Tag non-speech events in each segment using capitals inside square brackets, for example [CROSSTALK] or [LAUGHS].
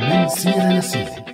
من سيرة لسيرة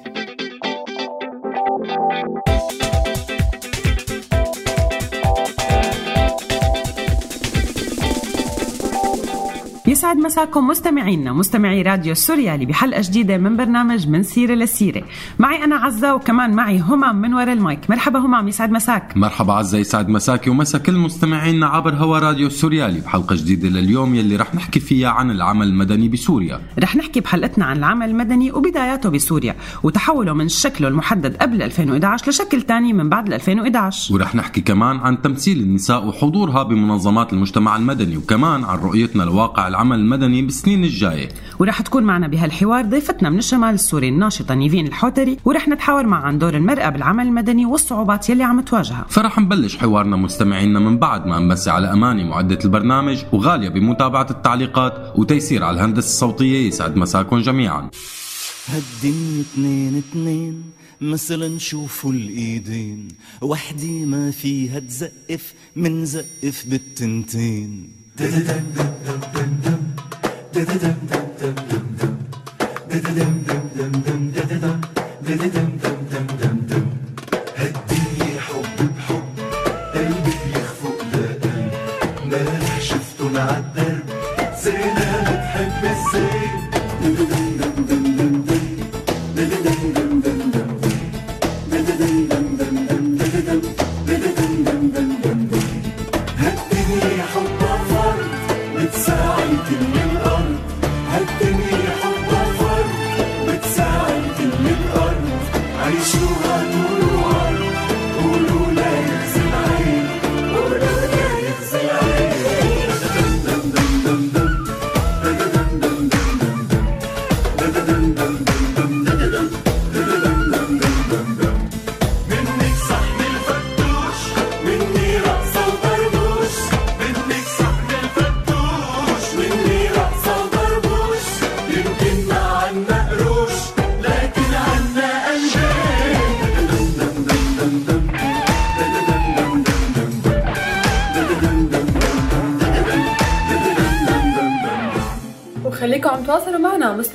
يسعد مساكم مستمعينا مستمعي راديو سوريالي بحلقة جديدة من برنامج من سيرة لسيرة. معي أنا عزة وكمان معي همام من وراء المايك. مرحبا همام يسعد مساك. مرحبا عزة يسعد مساكي ومسا كل مستمعينا عبر هوا راديو سوريالي بحلقة جديدة لليوم يلي رح نحكي فيها عن العمل المدني بسوريا. رح نحكي بحلقتنا عن العمل المدني وبداياته بسوريا وتحوله من شكله المحدد قبل 2011 لشكل تاني من بعد 2011 ورح نحكي كمان عن تمثيل النساء وحضورها بمنظمات المجتمع المدني وكمان عن رؤيتنا لواقع العمل المدني بالسنين الجاية. ورح تكون معنا بهالحوار ضيفتنا من الشمال السوري الناشطة نيفين الحوتري ورح نتحاور معها عن دور المرأة بالعمل المدني والصعوبات يلي عم تواجهها. فرح نبلش حوارنا مستمعينا من بعد ما نمسي على أماني معدة البرنامج وغالية بمتابعة التعليقات وتيسير على الهندسة الصوتية يسعد مساكم جميعا. هالدنيا اتنين اتنين مثلا شوفوا الإيدين. وحدي ما فيها تزقف من زقف بالتنتين. هالدنيا حب بحب قلبي بيخفق لقلب امبارح شفته مع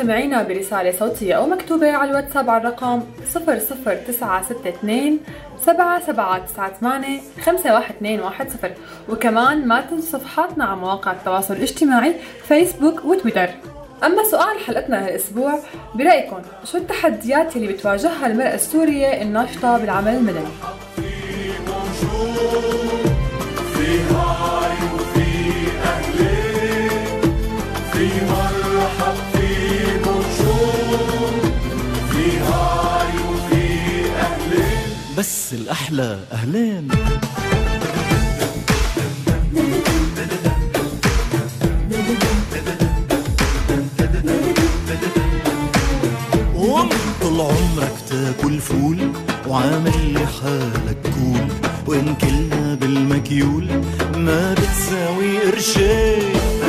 مستمعينا برسالة صوتية أو مكتوبة على الواتساب على الرقم 00962 7798 51210 وكمان ما تنسوا صفحاتنا على مواقع التواصل الاجتماعي فيسبوك وتويتر أما سؤال حلقتنا هالأسبوع برأيكم شو التحديات اللي بتواجهها المرأة السورية الناشطة بالعمل المدني؟ بس الأحلى أهلين. طول عمرك تاكل فول وعامل لي حالك كول وإن كلنا بالمكيول ما بتساوي قرشين.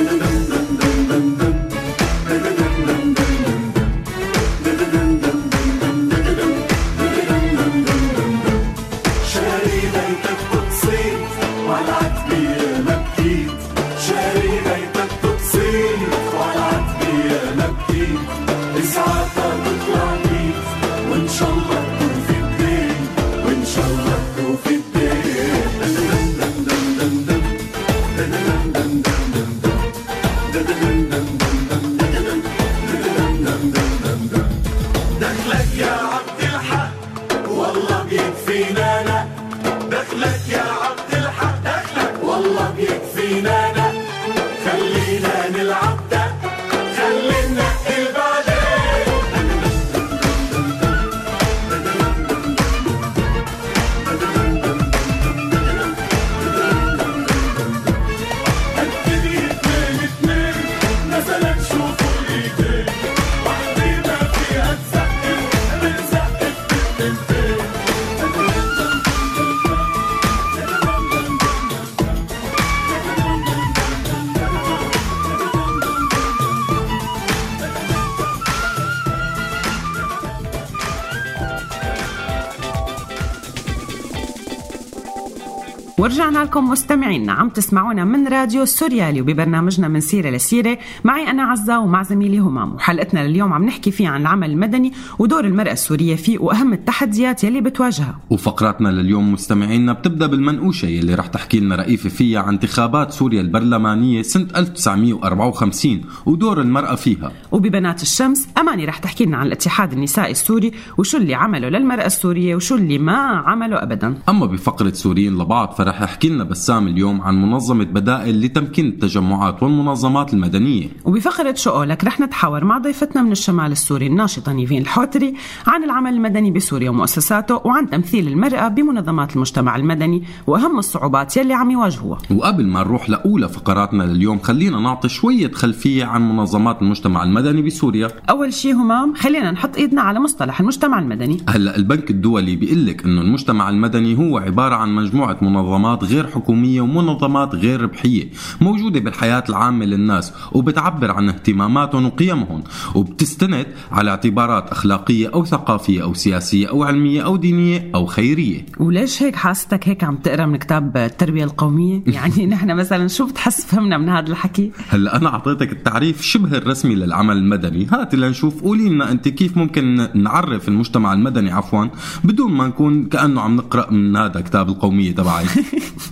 لكم مستمعينا عم تسمعونا من راديو سوريالي وببرنامجنا من سيرة لسيرة. معي أنا عزة ومع زميلي همام. وحلقتنا لليوم عم نحكي فيه عن العمل المدني ودور المرأة السورية فيه وأهم التحديات يلي بتواجهها. وفقراتنا لليوم مستمعينا بتبدأ بالمنقوشة يلي رح تحكي لنا رئيفه فيها عن انتخابات سوريا البرلمانية سنة 1954 ودور المرأة فيها. وببنات الشمس أماني رح تحكي لنا عن الاتحاد النسائي السوري وشو اللي عمله للمرأة السورية وشو اللي ما عمله أبدا. أما بفقرة سوريين لبعض فرح يحكي لنا بسام اليوم عن منظمة بدائل لتمكين التجمعات والمنظمات المدنية. وبفقرة شو قولك رح نتحاور مع ضيفتنا من الشمال السوري الناشطة نيفين الحوتري عن العمل المدني بسوريا ومؤسساته وعن تمثيل المرأة بمنظمات المجتمع المدني وأهم الصعوبات يلي عم يواجهوها. وقبل ما نروح لأولى فقراتنا لليوم خلينا نعطي شوية خلفية عن منظمات المجتمع المدني بسوريا. أول شي همام خلينا نحط إيدنا على مصطلح المجتمع المدني. هلأ البنك الدولي بيقول لك إنه المجتمع المدني هو عبارة عن مجموعة منظمات غير حكومية ومنظمات غير ربحية موجودة بالحياة العامة للناس وبتعبر عن اهتماماتهم وقيمهم وبتستند على اعتبارات أخلاقية أو ثقافية أو سياسية أو علمية أو دينية أو خيرية. وليش هيك حاستك هيك عم تقرأ من كتاب التربية القومية؟ [LAUGHS] يعني نحن مثلا شو بتحس فهمنا من هذا الحكي؟ هلا أنا أعطيتك التعريف شبه الرسمي للعمل المدني. هاتي لنشوف. قولي لنا أنت كيف ممكن نعرف المجتمع المدني عفوا بدون ما نكون كأنه عم نقرأ من هذا كتاب القومية تبعي. [LAUGHS]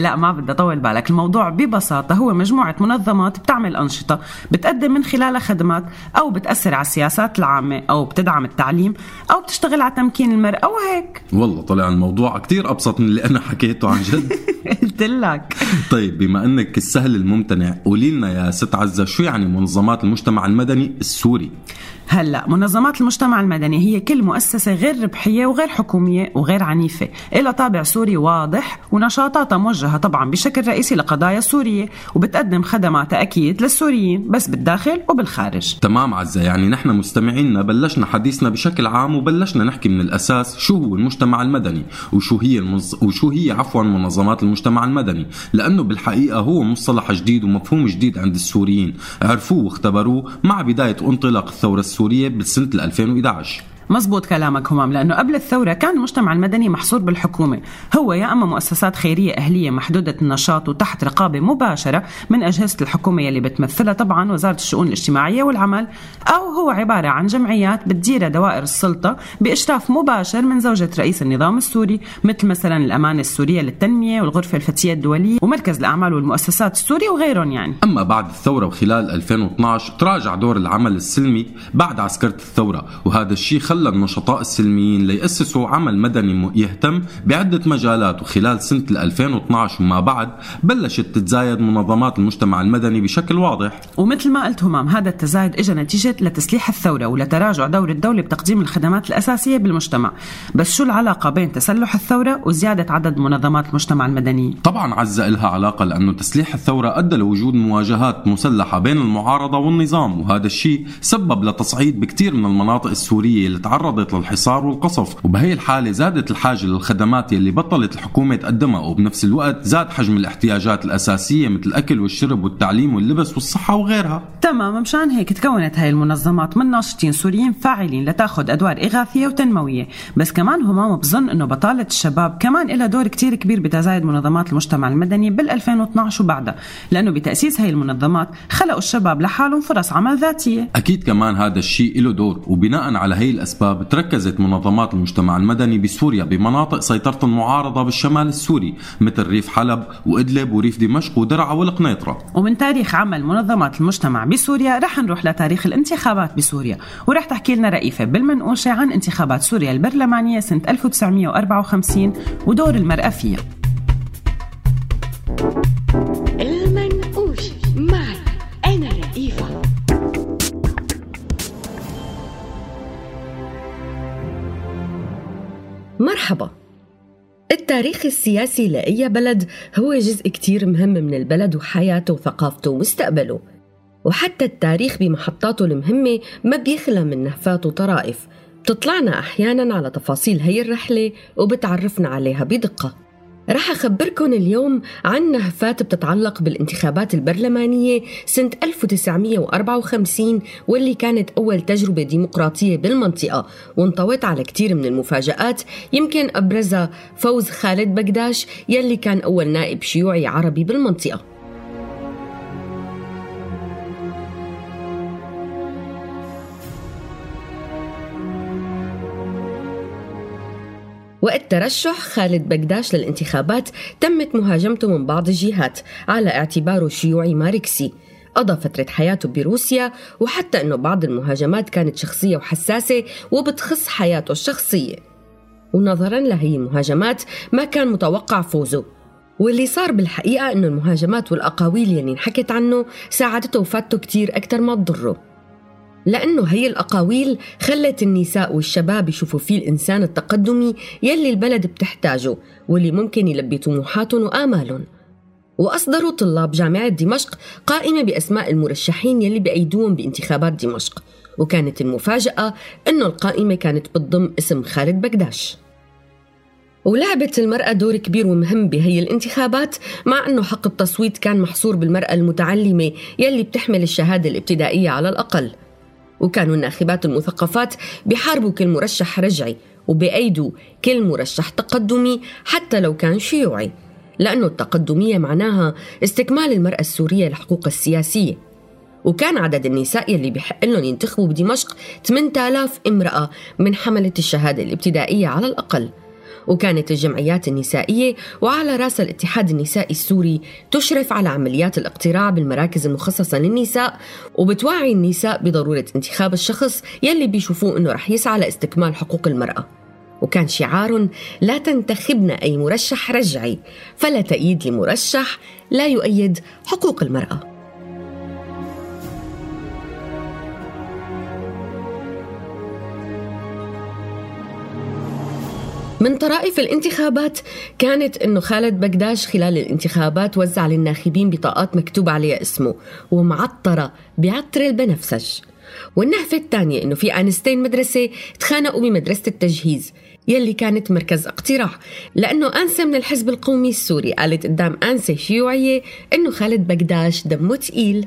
لا ما بدي أطول بالك. الموضوع ببساطة هو مجموعة منظمات بتعمل أنشطة بتقدم من خلالها خدمات أو بتأثر على السياسات العامة أو بتدعم التعليم أو بتشتغل على تمكين المراه وهيك والله طلع الموضوع كتير أبسط من اللي أنا حكيته عن جد. [LAUGHS] قلت لك. طيب بما إنك السهل الممتنع قولي لنا يا ست عزة شو يعني منظمات المجتمع المدني السوري؟ هلا منظمات المجتمع المدني هي كل مؤسسة غير ربحية وغير حكومية وغير عنيفة. لها طابع سوري واضح ونشاطاتها موجهة طبعا بشكل رئيسي لقضايا سورية وبتقدم خدماتها أكيد للسوريين بس بالداخل وبالخارج. تمام عزة يعني نحن مستمعينا بلشنا حديثنا بشكل عام وبلشنا نحكي من الأساس شو هو المجتمع المدني وشو هي المنظ... وشو هي عفوا منظمات المجتمع المدني. لأنه بالحقيقة هو مصطلح جديد ومفهوم جديد عند السوريين. عرفوه واختبروه مع بداية انطلاق الثورة السورية بسنة 2011 مزبوط كلامك همام لأنه قبل الثورة كان المجتمع المدني محصور بالحكومة. هو يا أما مؤسسات خيرية أهلية محدودة النشاط وتحت رقابة مباشرة من أجهزة الحكومة يلي بتمثلها طبعا وزارة الشؤون الاجتماعية والعمل أو هو عبارة عن جمعيات بتديرها دوائر السلطة بإشراف مباشر من زوجة رئيس النظام السوري مثل مثلا الأمانة السورية للتنمية والغرفة الفتية الدولية ومركز الأعمال والمؤسسات السوري وغيرهم يعني. أما بعد الثورة وخلال 2012 تراجع دور العمل السلمي بعد عسكرة الثورة وهذا الشيء خلى النشطاء السلميين ليأسسوا عمل مدني يهتم بعدة مجالات وخلال سنة 2012 وما بعد بلشت تتزايد منظمات المجتمع المدني بشكل واضح ومثل ما قلت همام هذا التزايد اجى نتيجة لتسليح الثورة ولتراجع دور الدولة بتقديم الخدمات الأساسية بالمجتمع بس شو العلاقة بين تسلح الثورة وزيادة عدد منظمات المجتمع المدني؟ طبعا عزة لها علاقة لأنه تسليح الثورة أدى لوجود مواجهات مسلحة بين المعارضة والنظام وهذا الشيء سبب لتصعيد بكثير من المناطق السورية اللي تعرضت للحصار والقصف وبهي الحالة زادت الحاجة للخدمات يلي بطلت الحكومة تقدمها وبنفس الوقت زاد حجم الاحتياجات الأساسية مثل الأكل والشرب والتعليم واللبس والصحة وغيرها تمام مشان هيك تكونت هاي المنظمات من ناشطين سوريين فاعلين لتاخذ أدوار إغاثية وتنموية، بس كمان همام بظن إنه بطالة الشباب كمان لها دور كتير كبير بتزايد منظمات المجتمع المدني بال 2012 وبعدها، لأنه بتأسيس هاي المنظمات خلقوا الشباب لحالهم فرص عمل ذاتية. أكيد كمان هذا الشيء له دور وبناء على هي الأسباب تركزت منظمات المجتمع المدني بسوريا بمناطق سيطرة المعارضة بالشمال السوري مثل ريف حلب وإدلب وريف دمشق ودرعا والقنيطرة. ومن تاريخ عمل منظمات المجتمع بسوريا رح نروح لتاريخ الانتخابات بسوريا ورح تحكي لنا رئيفة بالمنقوشة عن انتخابات سوريا البرلمانية سنة 1954 ودور المرأة فيها مرحبا. التاريخ السياسي لأي بلد هو جزء كتير مهم من البلد وحياته وثقافته ومستقبله. وحتى التاريخ بمحطاته المهمة ما بيخلى من نهفات وطرائف. بتطلعنا أحيانا على تفاصيل هي الرحلة وبتعرفنا عليها بدقة. رح أخبركن اليوم عن نهفات بتتعلق بالانتخابات البرلمانية سنة 1954 واللي كانت أول تجربة ديمقراطية بالمنطقة وانطوت على كتير من المفاجآت. يمكن أبرزها فوز خالد بقداش يلي كان أول نائب شيوعي عربي بالمنطقة. وقت ترشح خالد بقداش للانتخابات تمت مهاجمته من بعض الجهات على اعتباره شيوعي ماركسي. قضى فترة حياته بروسيا وحتى أنه بعض المهاجمات كانت شخصية وحساسة وبتخص حياته الشخصية. ونظرا لهي المهاجمات ما كان متوقع فوزه. واللي صار بالحقيقة أنه المهاجمات والأقاويل يلي انحكت عنه ساعدته وفادته كتير أكتر ما تضره. لأنه هي الأقاويل خلت النساء والشباب يشوفوا فيه الإنسان التقدمي يلي البلد بتحتاجه واللي ممكن يلبي طموحاتهم وآمالهم. وأصدروا طلاب جامعة دمشق قائمة بأسماء المرشحين يلي بأيدوهم بانتخابات دمشق. وكانت المفاجأة أنه القائمة كانت بتضم اسم خالد بقداش. ولعبت المرأة دور كبير ومهم بهي الانتخابات مع أنه حق التصويت كان محصور بالمرأة المتعلمة يلي بتحمل الشهادة الابتدائية على الأقل. وكانوا الناخبات المثقفات بيحاربوا كل مرشح رجعي وبأيدوا كل مرشح تقدمي حتى لو كان شيوعي لأنه التقدمية معناها استكمال المرأة السورية لحقوقها السياسية. وكان عدد النساء يلي بحق لهم ينتخبوا بدمشق 8000 امرأة من حملة الشهادة الابتدائية على الأقل. وكانت الجمعيات النسائية وعلى رأس الاتحاد النسائي السوري تشرف على عمليات الاقتراع بالمراكز المخصصة للنساء وبتوعي النساء بضرورة انتخاب الشخص يلي بيشوفوه إنه رح يسعى لاستكمال حقوق المرأة. وكان شعار لا تنتخبن أي مرشح رجعي فلا تأييد لمرشح لا يؤيد حقوق المرأة. من طرائف الانتخابات كانت إنه خالد بقداش خلال الانتخابات وزع للناخبين بطاقات مكتوب عليها اسمه ومعطرة بعطر البنفسج والنهفة الثانية إنه في انستين مدرسة تخانقوا بمدرسة التجهيز يلي كانت مركز اقتراع لأنه أنسة من الحزب القومي السوري قالت قدام أنسة شيوعية إنه خالد بقداش دمه تقيل.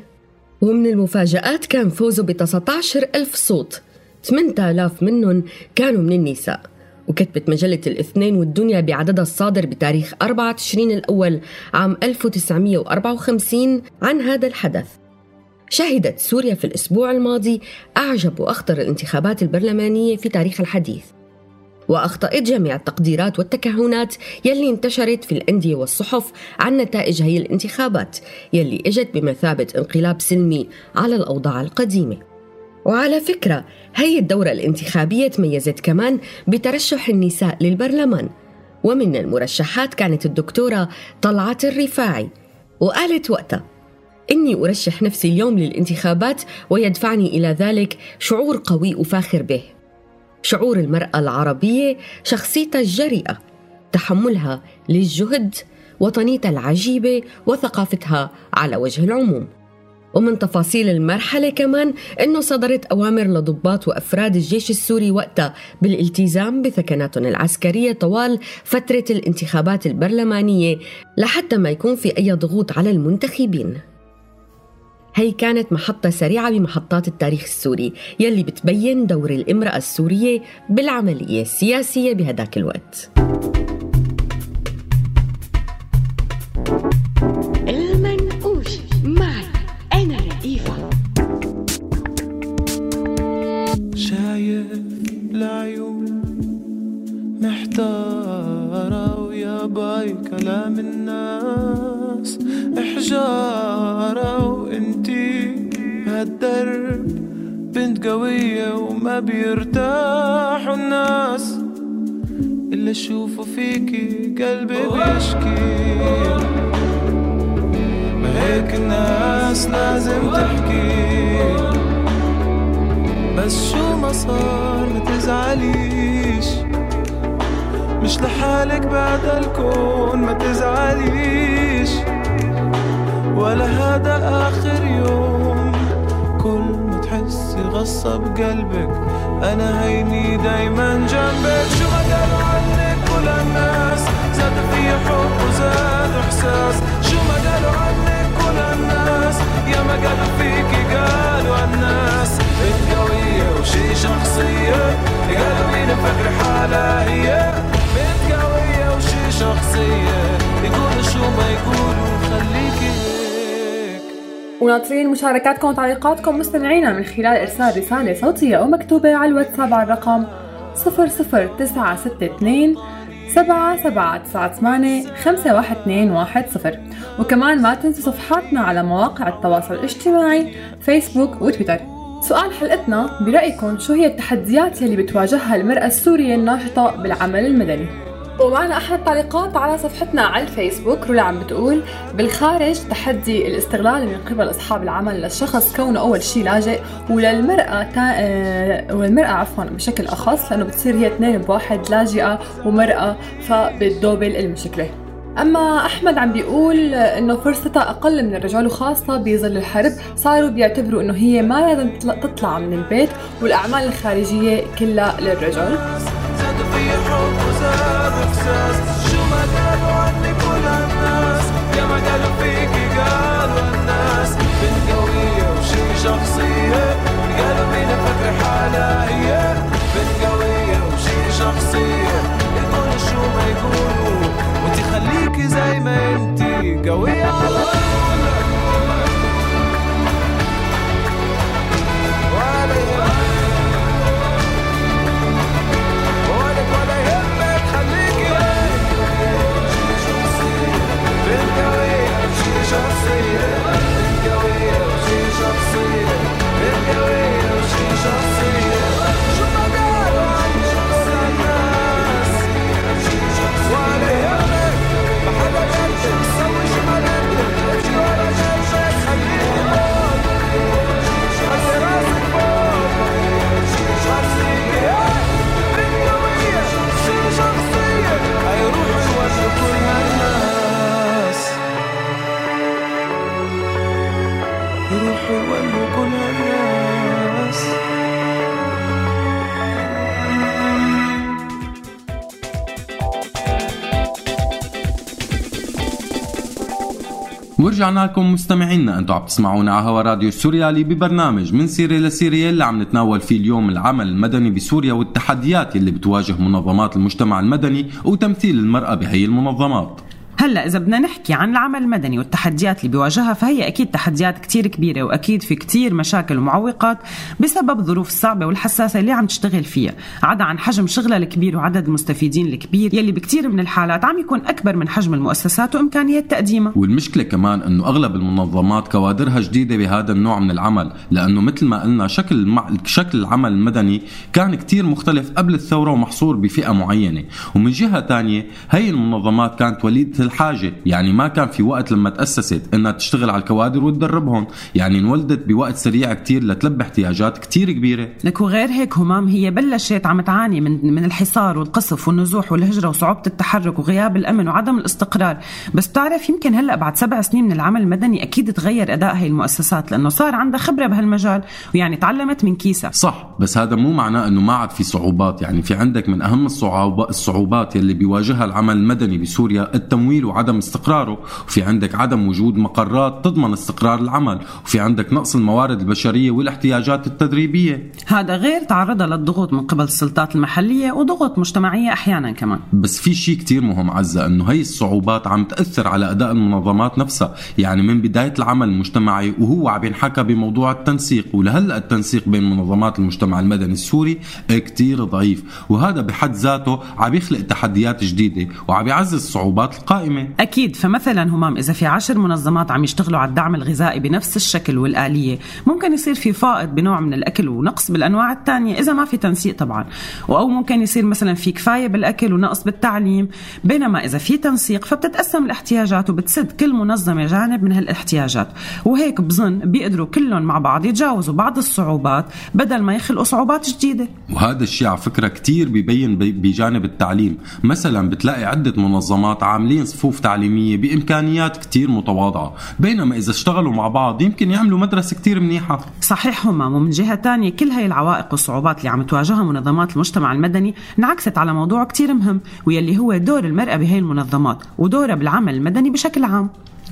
ومن المفاجآت كان فوزه ب 19 ألف صوت 8000 منهم كانوا من النساء. وكتبت مجلة الاثنين والدنيا بعددها الصادر بتاريخ 4 تشرين الأول عام 1954 عن هذا الحدث. شهدت سوريا في الأسبوع الماضي أعجب وأخطر الانتخابات البرلمانية في تاريخ الحديث. وأخطأت جميع التقديرات والتكهنات يلي انتشرت في الأندية والصحف عن نتائج هي الانتخابات يلي إجت بمثابة انقلاب سلمي على الأوضاع القديمة. وعلى فكرة هي الدورة الانتخابية تميزت كمان بترشح النساء للبرلمان. ومن المرشحات كانت الدكتورة طلعت الرفاعي. وقالت وقتها إني أرشح نفسي اليوم للانتخابات ويدفعني إلى ذلك شعور قوي أفاخر به. شعور المرأة العربية شخصيتها الجريئة تحملها للجهد وطنيتها العجيبة وثقافتها على وجه العموم. ومن تفاصيل المرحلة كمان أنه صدرت أوامر لضباط وأفراد الجيش السوري وقتها بالالتزام بثكناتهم العسكرية طوال فترة الانتخابات البرلمانية لحتى ما يكون في أي ضغوط على المنتخبين. هي كانت محطة سريعة بمحطات التاريخ السوري يلي بتبين دور الامرأة السورية بالعملية السياسية بهداك الوقت. باي كلام الناس. إحجارة وإنتي بهالدرب بنت قوية وما بيرتاحوا الناس. اللي أشوفه فيكي قلبي بيشكي. ما هيك الناس لازم تحكي. بس شو ما صار ما تزعليش. مش لحالك بعد الكون ما تزعليش. ولا هذا آخر يوم. كل ما تحسي غصة بقلبك أنا هيني دايما جنبك. شو ما قالوا عنك كل الناس زادوا في حب وزادوا إحساس. شو ما قالوا عنك كل الناس يا ما قالوا فيكي قالوا الناس. بنت قوية وشي شخصية قالوا مين مفكر حالها هي؟ بنت قوية وشي شخصية. يقولوا شو ما يقولوا خليكي هيك. وناطرين مشاركاتكم وتعليقاتكم مستمعينا من خلال إرسال رسالة صوتية أو مكتوبة على الواتساب على الرقم 00962 سبعة سبعة تسعة ثمانية خمسة واحد اثنين واحد صفر. وكمان ما تنسوا صفحاتنا على مواقع التواصل الاجتماعي فيسبوك وتويتر. سؤال حلقتنا برأيكم شو هي التحديات يلي بتواجهها المرأة السورية الناشطة بالعمل المدني؟ ومعنا أحد التعليقات على صفحتنا على الفيسبوك رولا عم بتقول بالخارج تحدي الاستغلال من قبل أصحاب العمل للشخص كونه أول شيء لاجئ وللمرأة تا... آه، والمرأة عفوا بشكل أخص لأنه بتصير هي اثنين بواحد لاجئة ومرأة فبتدوبل المشكلة. أما أحمد عم بيقول إنه فرصتها أقل من الرجال وخاصة بظل الحرب صاروا بيعتبروا إنه هي ما لازم تطلع- من البيت والأعمال الخارجية كلها للرجل شخصية شو ما زي ما انتي قوية على طول ولا يهمك ولك ولا يهمك خليكي بنت قوية وشي شخصية ورجعنا لكم مستمعينا. أنتم عم تسمعونا على هوا راديو السوريالي ببرنامج من سيرة لسيرة اللي عم نتناول فيه اليوم العمل المدني بسوريا والتحديات اللي بتواجه منظمات المجتمع المدني وتمثيل المرأة بهي المنظمات. هلا إذا بدنا نحكي عن العمل المدني والتحديات اللي بيواجهها فهي أكيد تحديات كتير كبيرة وأكيد في كتير مشاكل ومعوقات بسبب الظروف الصعبه والحساسة اللي عم تشتغل فيها عدا عن حجم شغلها الكبير وعدد المستفيدين الكبير يلي بكتير من الحالات عم يكون أكبر من حجم المؤسسات وامكانيه تقديمها. والمشكلة كمان إنه أغلب المنظمات كوادرها جديدة بهذا النوع من العمل لأنه مثل ما قلنا شكل المع... شكل العمل المدني كان كتير مختلف قبل الثورة ومحصور بفئة معينة. ومن جهة تانية هي المنظمات كانت وليدة الحاجة يعني ما كان في وقت لما تأسست إنها تشتغل على الكوادر وتدربهم يعني انولدت بوقت سريع كتير لتلبي احتياجات كتير كبيرة. لك وغير هيك همام هي بلشت عم تعاني من من الحصار والقصف والنزوح والهجرة وصعوبة التحرك وغياب الأمن وعدم الاستقرار، بس بتعرف يمكن هلأ بعد سبع سنين من العمل المدني أكيد تغير أداء هي المؤسسات لأنه صار عندها خبرة بهالمجال ويعني تعلمت من كيسها. صح بس هذا مو معناه إنه ما عاد في صعوبات. يعني في عندك من أهم الصعوبات الصعوبات يلي بيواجهها العمل المدني بسوريا التمويل وعدم استقراره. وفي عندك عدم وجود مقرات تضمن استقرار العمل. وفي عندك نقص الموارد البشرية والاحتياجات التدريبية. هذا غير تعرضها للضغوط من قبل السلطات المحلية وضغط مجتمعية أحيانا كمان. بس في شيء كتير مهم عزة إنه هي الصعوبات عم تأثر على أداء المنظمات نفسها. يعني من بداية العمل المجتمعي وهو عم ينحكى بموضوع التنسيق ولهلأ التنسيق بين منظمات المجتمع المدني السوري كتير ضعيف. وهذا بحد ذاته عم يخلق تحديات جديدة وعم يعزز الصعوبات القائمة. أكيد فمثلا همام إذا في عشر منظمات عم يشتغلوا على الدعم الغذائي بنفس الشكل والآلية ممكن يصير في فائض بنوع من الأكل ونقص بالأنواع الثانية إذا ما في تنسيق طبعا. أو ممكن يصير مثلا في كفاية بالأكل ونقص بالتعليم بينما إذا في تنسيق فبتتقسم الاحتياجات وبتسد كل منظمة جانب من هالاحتياجات. وهيك بظن بيقدروا كلهم مع بعض يتجاوزوا بعض الصعوبات بدل ما يخلقوا صعوبات جديدة. وهذا الشيء على فكرة كتير بيبين بي- بجانب التعليم. مثلا بتلاقي عدة منظمات عاملين بصفوف تعليمية بإمكانيات كتير متواضعة. بينما إذا اشتغلوا مع بعض يمكن يعملوا مدرسة كتير منيحة. صحيح همام ومن جهة تانية كل هاي العوائق والصعوبات اللي عم تواجهها منظمات المجتمع المدني انعكست على موضوع كتير مهم ويلي هو دور المرأة بهي المنظمات ودورها بالعمل المدني بشكل عام.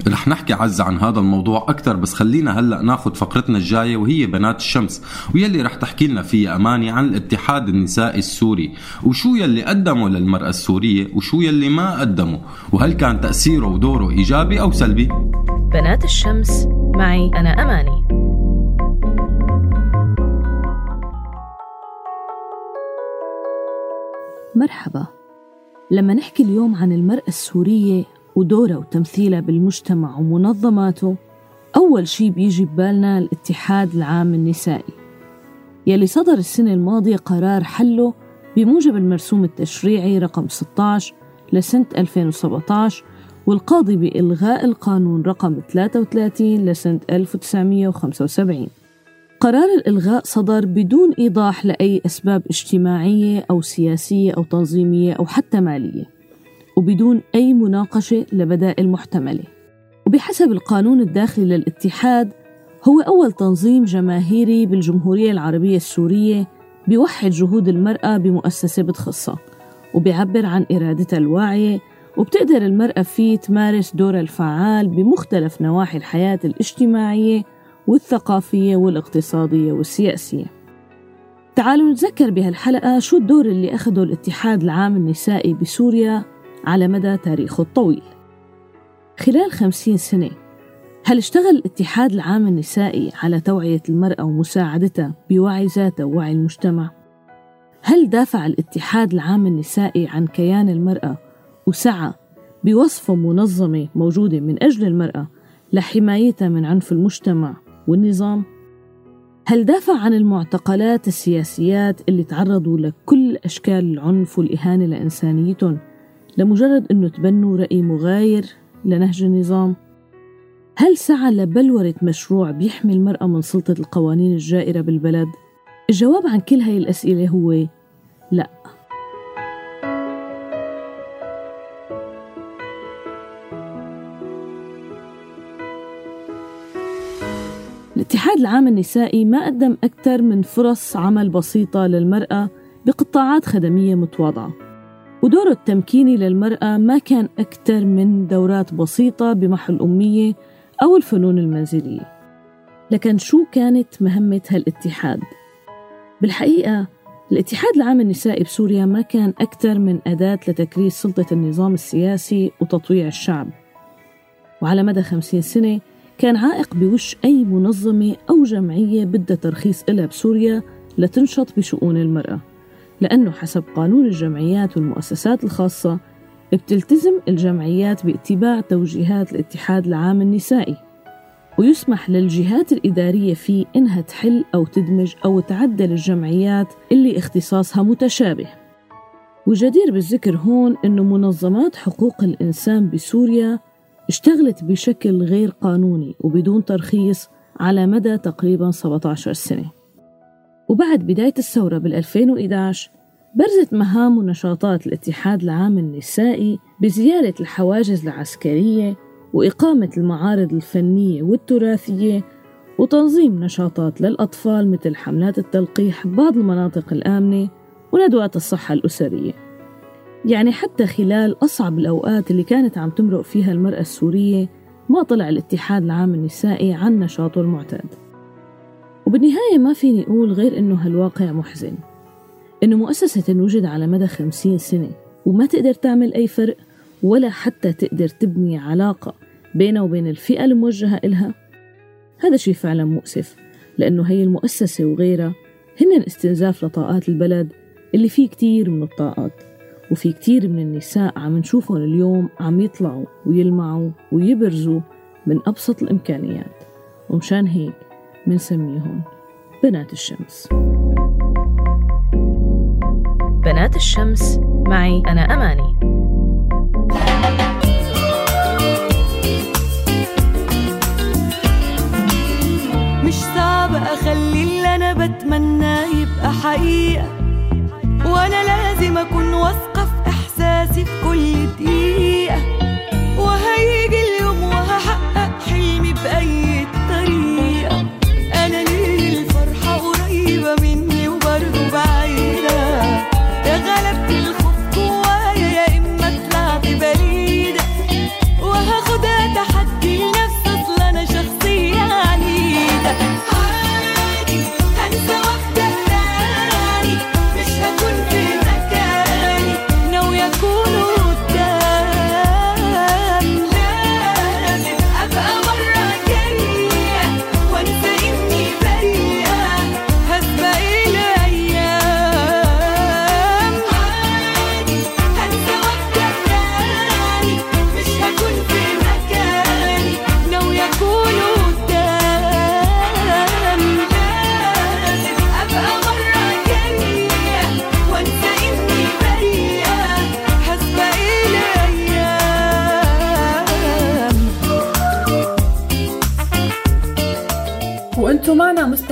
رح نحكي عزة عن هذا الموضوع أكثر بس خلينا هلأ ناخد فقرتنا الجاية وهي بنات الشمس ويلي رح تحكي لنا فيها أماني عن الاتحاد النسائي السوري وشو يلي قدمه للمرأة السورية وشو يلي ما قدمه وهل كان تأثيره ودوره إيجابي أو سلبي؟ بنات الشمس معي أنا أماني. مرحبا. لما نحكي اليوم عن المرأة السورية ودورها وتمثيلها بالمجتمع ومنظماته أول شي بيجي ببالنا الاتحاد العام النسائي. يلي صدر السنة الماضية قرار حله بموجب المرسوم التشريعي رقم 16 لسنة 2017 والقاضي بإلغاء القانون رقم 33 لسنة 1975 قرار الإلغاء صدر بدون إيضاح لأي أسباب اجتماعية أو سياسية أو تنظيمية أو حتى مالية. وبدون أي مناقشة لبدائل محتملة وبحسب القانون الداخلي للاتحاد هو أول تنظيم جماهيري بالجمهورية العربية السورية بيوحد جهود المرأة بمؤسسة بتخصها وبيعبر عن إرادتها الواعية وبتقدر المرأة فيه تمارس دورها الفعال بمختلف نواحي الحياة الاجتماعية والثقافية والاقتصادية والسياسية. تعالوا نتذكر بهالحلقة شو الدور اللي أخده الاتحاد العام النسائي بسوريا على مدى تاريخه الطويل خلال خمسين سنة هل اشتغل الاتحاد العام النسائي على توعية المرأة ومساعدتها بوعي ذاتها ووعي المجتمع؟ هل دافع الاتحاد العام النسائي عن كيان المرأة وسعى بوصفة منظمة موجودة من أجل المرأة لحمايتها من عنف المجتمع والنظام؟ هل دافع عن المعتقلات السياسيات اللي تعرضوا لكل أشكال العنف والإهانة لإنسانيتهم لمجرد أنه تبنوا رأي مغاير لنهج النظام؟ هل سعى لبلورة مشروع بيحمي المرأة من سلطة القوانين الجائرة بالبلد؟ الجواب عن كل هاي الأسئلة هو لا الاتحاد العام النسائي ما قدم أكثر من فرص عمل بسيطة للمرأة بقطاعات خدمية متواضعة ودوره التمكيني للمرأة ما كان أكثر من دورات بسيطة بمحو الأمية أو الفنون المنزلية. لكن شو كانت مهمة هالاتحاد؟ بالحقيقة الاتحاد العام النسائي بسوريا ما كان أكثر من أداة لتكريس سلطة النظام السياسي وتطويع الشعب. وعلى مدى خمسين سنة كان عائق بوش أي منظمة أو جمعية بدها ترخيص إلها بسوريا لتنشط بشؤون المرأة. لأنه حسب قانون الجمعيات والمؤسسات الخاصة بتلتزم الجمعيات باتباع توجيهات الاتحاد العام النسائي. ويسمح للجهات الإدارية فيه إنها تحل أو تدمج أو تعدل الجمعيات اللي اختصاصها متشابه. وجدير بالذكر هون أنه منظمات حقوق الإنسان بسوريا اشتغلت بشكل غير قانوني وبدون ترخيص على مدى تقريبا 17 سنة. وبعد بداية الثورة بال 2011 برزت مهام ونشاطات الاتحاد العام النسائي بزيارة الحواجز العسكرية وإقامة المعارض الفنية والتراثية وتنظيم نشاطات للأطفال مثل حملات التلقيح ببعض المناطق الآمنة وندوات الصحة الأسرية. يعني حتى خلال أصعب الأوقات اللي كانت عم تمرق فيها المرأة السورية ما طلع الاتحاد العام النسائي عن نشاطه المعتاد. وبالنهاية ما فيني أقول غير إنه هالواقع محزن. إنه مؤسسة تنوجد على مدى خمسين سنة وما تقدر تعمل أي فرق ولا حتى تقدر تبني علاقة بينها وبين الفئة الموجهة إلها. هذا شيء فعلا مؤسف لأنه هي المؤسسة وغيرها هن استنزاف لطاقات البلد اللي فيه كتير من الطاقات وفي كتير من النساء عم نشوفهم اليوم عم يطلعوا ويلمعوا ويبرزوا من أبسط الإمكانيات. ومشان هيك منسميهم بنات الشمس. بنات الشمس معي أنا أماني. مش صعب أخلي اللي أنا بتمناه يبقى حقيقة وأنا لازم أكون واثقة في إحساسي في كل دقيقة.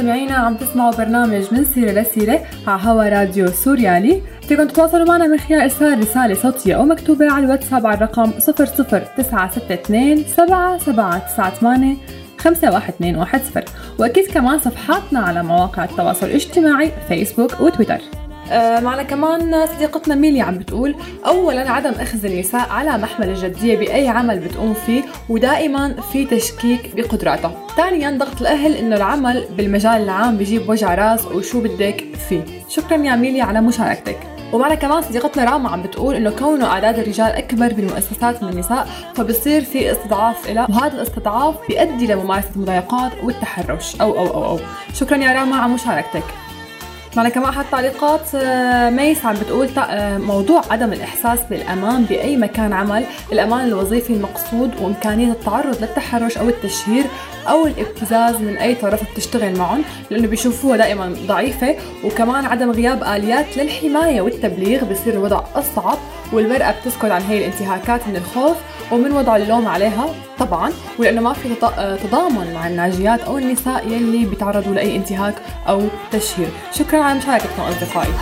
مستمعينا عم تسمعوا برنامج من سيرة لسيرة على هوا راديو سوريالي فيكم تتواصلوا معنا من خلال إرسال رسالة صوتية أو مكتوبة على الواتساب على الرقم 00962 7798 51210 وأكيد كمان صفحاتنا على مواقع التواصل الاجتماعي فيسبوك وتويتر. معنا كمان صديقتنا ميلي عم بتقول اولا عدم أخذ النساء على محمل الجدية بأي عمل بتقوم فيه ودائما في تشكيك بقدراتها ثانيا ضغط الأهل إنه العمل بالمجال العام بيجيب وجع راس وشو بدك فيه. شكرا يا ميلي على مشاركتك. ومعنا كمان صديقتنا راما عم بتقول إنه كونه أعداد الرجال أكبر بالمؤسسات من النساء فبصير في استضعاف لها وهذا الاستضعاف بيؤدي لممارسة المضايقات والتحرش. أو أو أو أو. شكرا يا راما على مشاركتك. معنا كمان حتى تعليقات آه، ميس عم بتقول آه، موضوع عدم الإحساس بالأمان بأي مكان عمل. الأمان الوظيفي المقصود وإمكانية التعرض للتحرش أو التشهير أو الابتزاز من أي طرف بتشتغل معهم لأنه بيشوفوها دائما ضعيفة. وكمان عدم غياب آليات للحماية والتبليغ بصير الوضع أصعب والمرأة بتسكت عن هي الانتهاكات من الخوف ومن وضع اللوم عليها طبعا. ولأنه ما في تضامن مع الناجيات أو النساء يلي بيتعرضوا لأي انتهاك أو تشهير. شكرا على مشاركتكم أصدقائي.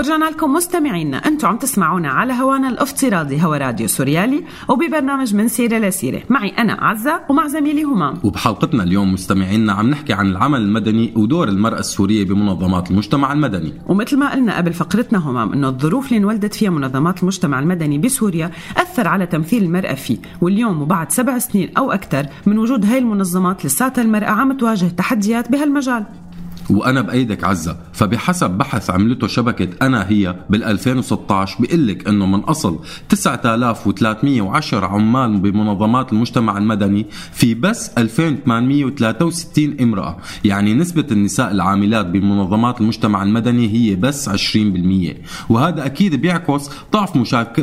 ورجعنا لكم مستمعينا أنتم عم تسمعونا على هوانا الافتراضي هوا راديو سوريالي وببرنامج من سيرة لسيره معي أنا عزه ومع زميلي همام وبحلقتنا اليوم مستمعينا عم نحكي عن العمل المدني ودور المرأة السورية بمنظمات المجتمع المدني. ومثل ما قلنا قبل فقرتنا همام إنه الظروف اللي انولدت فيها منظمات المجتمع المدني بسوريا أثر على تمثيل المرأة فيه. واليوم وبعد سبع سنين أو أكثر من وجود هاي المنظمات لساتها المرأة عم تواجه تحديات بهالمجال. وأنا بأيدك عزة. فبحسب بحث عملته شبكة أنا هي بال 2016 بيقول لك إنه من أصل 9310 عمال بمنظمات المجتمع المدني في بس 2863 امرأة. يعني نسبة النساء العاملات بمنظمات المجتمع المدني هي بس 20% وهذا أكيد بيعكس ضعف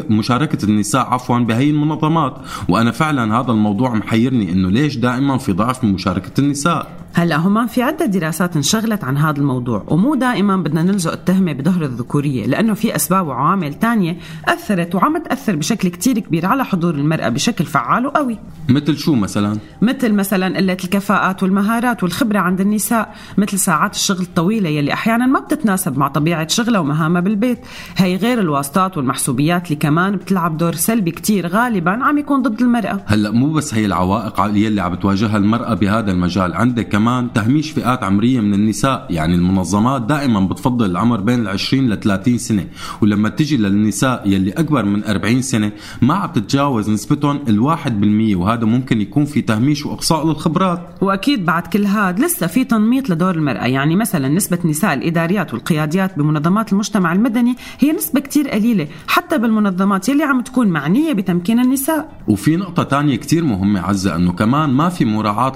مشاركة النساء عفوا بهي المنظمات. وأنا فعلا هذا الموضوع محيرني إنه ليش دائما في ضعف من مشاركة النساء؟ هلا هما في عدة دراسات انشغلت عن هذا الموضوع ومو دائما بدنا نلزق التهمة بظهر الذكورية لأنه في أسباب وعوامل تانية أثرت وعم تأثر بشكل كتير كبير على حضور المرأة بشكل فعال وقوي. مثل شو مثلا؟ مثل مثلا قلة الكفاءات والمهارات والخبرة عند النساء مثل ساعات الشغل الطويلة يلي أحيانا ما بتتناسب مع طبيعة شغلها ومهامها بالبيت. هي غير الواسطات والمحسوبيات اللي كمان بتلعب دور سلبي كتير غالبا عم يكون ضد المرأة. هلا مو بس هي العوائق يلي عم بتواجهها المرأة بهذا المجال عندك كمان تهميش فئات عمرية من النساء يعني المنظمات دائما بتفضل العمر بين ال 20 ل 30 سنة ولما تجي للنساء يلي أكبر من 40 سنة ما عم تتجاوز نسبتهم الواحد بالمية وهذا ممكن يكون في تهميش وإقصاء للخبرات. وأكيد بعد كل هذا لسه في تنميط لدور المرأة يعني مثلا نسبة نساء الإداريات والقياديات بمنظمات المجتمع المدني هي نسبة كتير قليلة حتى بالمنظمات يلي عم تكون معنية بتمكين النساء. وفي نقطة تانية كتير مهمة عزة أنه كمان ما في مراعاة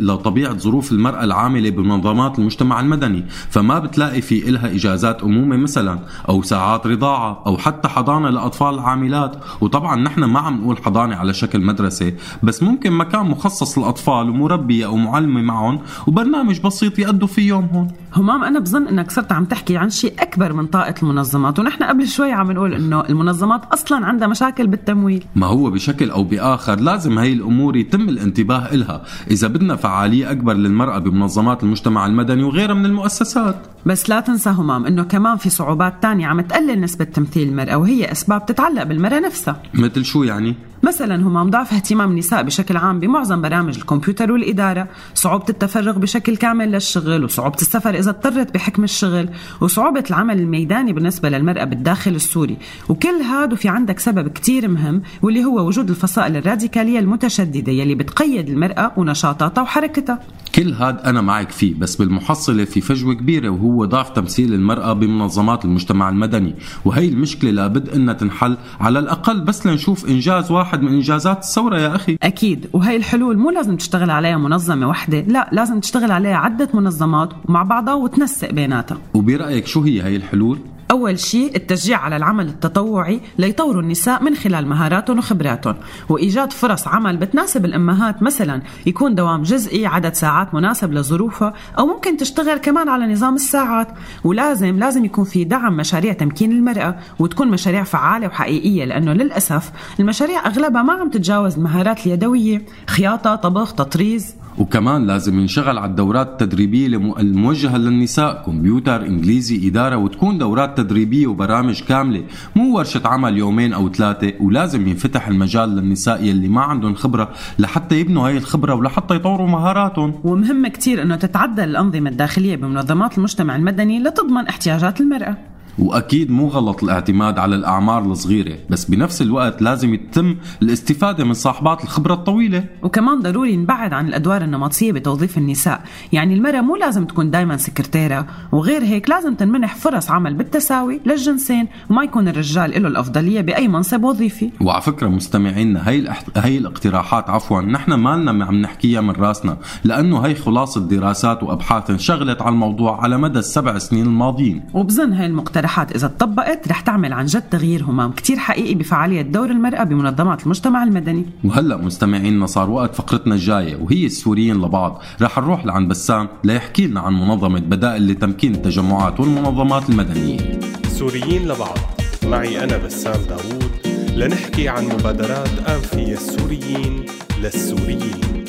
لطبيعة ظروف المرأة العاملة بمنظمات المجتمع المدني فما بتلاقي في إلها إجازات أمومة مثلا أو ساعات رضاعة أو حتى حضانة لأطفال العاملات. وطبعا نحن ما عم نقول حضانة على شكل مدرسة بس ممكن مكان مخصص للأطفال ومربية أو معلمة معهم وبرنامج بسيط يأدوا فيه يومهم همام أنا بظن أنك صرت عم تحكي عن شيء أكبر من طاقة المنظمات ونحن قبل شوي عم نقول أنه المنظمات أصلا عندها مشاكل بالتمويل. ما هو بشكل أو بآخر لازم هي الأمور يتم الانتباه إلها. إذا بدنا فعالية أكبر للمرأة بمنظمات المجتمع المدني وغيرها من المؤسسات. بس لا تنسى همام إنه كمان في صعوبات تانية عم تقلل نسبة تمثيل المرأة وهي أسباب تتعلق بالمرأة نفسها. مثل شو يعني؟ مثلا همام ضعف اهتمام النساء بشكل عام بمعظم برامج الكمبيوتر والإدارة صعوبة التفرغ بشكل كامل للشغل وصعوبة السفر إذا اضطرت بحكم الشغل وصعوبة العمل الميداني بالنسبة للمرأة بالداخل السوري. وكل هذا وفي عندك سبب كتير مهم واللي هو وجود الفصائل الراديكالية المتشددة يلي بتقيد المرأة ونشاطاتها وحركتها. كل هاد أنا معك فيه بس بالمحصلة في فجوة كبيرة وهو ضعف تمثيل المرأة بمنظمات المجتمع المدني. وهي المشكلة لابد أنها تنحل على الأقل بس لنشوف إنجاز واحد من إنجازات الثورة يا أخي. أكيد. وهي الحلول مو لازم تشتغل عليها منظمة واحدة لا لازم تشتغل عليها عدة منظمات مع بعضها وتنسق بيناتها. وبرأيك شو هي هي الحلول؟ أول شيء التشجيع على العمل التطوعي ليطوروا النساء من خلال مهاراتهم وخبراتهم. وإيجاد فرص عمل بتناسب الأمهات مثلا يكون دوام جزئي عدد ساعات مناسب لظروفها أو ممكن تشتغل كمان على نظام الساعات. ولازم لازم يكون في دعم مشاريع تمكين المرأة وتكون مشاريع فعالة وحقيقية لأنه للأسف المشاريع أغلبها ما عم تتجاوز المهارات اليدوية. خياطة طبخ تطريز. وكمان لازم ينشغل على الدورات التدريبية الم- الموجهة للنساء كمبيوتر إنجليزي إدارة وتكون دورات تدريبية وبرامج كاملة. مو ورشة عمل يومين أو ثلاثة ولازم ينفتح المجال للنساء يلي ما عندهم خبرة لحتى يبنوا هاي الخبرة ولحتى يطوروا مهاراتهم. ومهم كتير أنه تتعدل الأنظمة الداخلية بمنظمات المجتمع المدني لتضمن احتياجات المرأة. وأكيد مو غلط الاعتماد على الأعمار الصغيرة بس بنفس الوقت لازم يتم الاستفادة من صاحبات الخبرة الطويلة. وكمان ضروري نبعد عن الأدوار النمطية بتوظيف النساء. يعني المرأة مو لازم تكون دايما سكرتيرة وغير هيك لازم تنمنح فرص عمل بالتساوي للجنسين وما يكون الرجال له الأفضلية بأي منصب وظيفي. وعلى فكرة مستمعينا هي, الاحت... هي الاقتراحات عفوا نحن مالنا عم نحكيها من راسنا لأنه هي خلاصة دراسات وأبحاث انشغلت على الموضوع على مدى السبع سنين الماضيين. وبظن هاي المقترحات إذا تطبقت رح تعمل عن جد تغيير همام كتير حقيقي بفعالية دور المرأة بمنظمات المجتمع المدني. وهلا مستمعينا صار وقت فقرتنا الجاية وهي السوريين لبعض. رح نروح لعند بسام ليحكي لنا عن منظمة بدائل لتمكين التجمعات والمنظمات المدنية. سوريين لبعض. معي أنا بسام داوود لنحكي عن مبادرات آنفية السوريين للسوريين.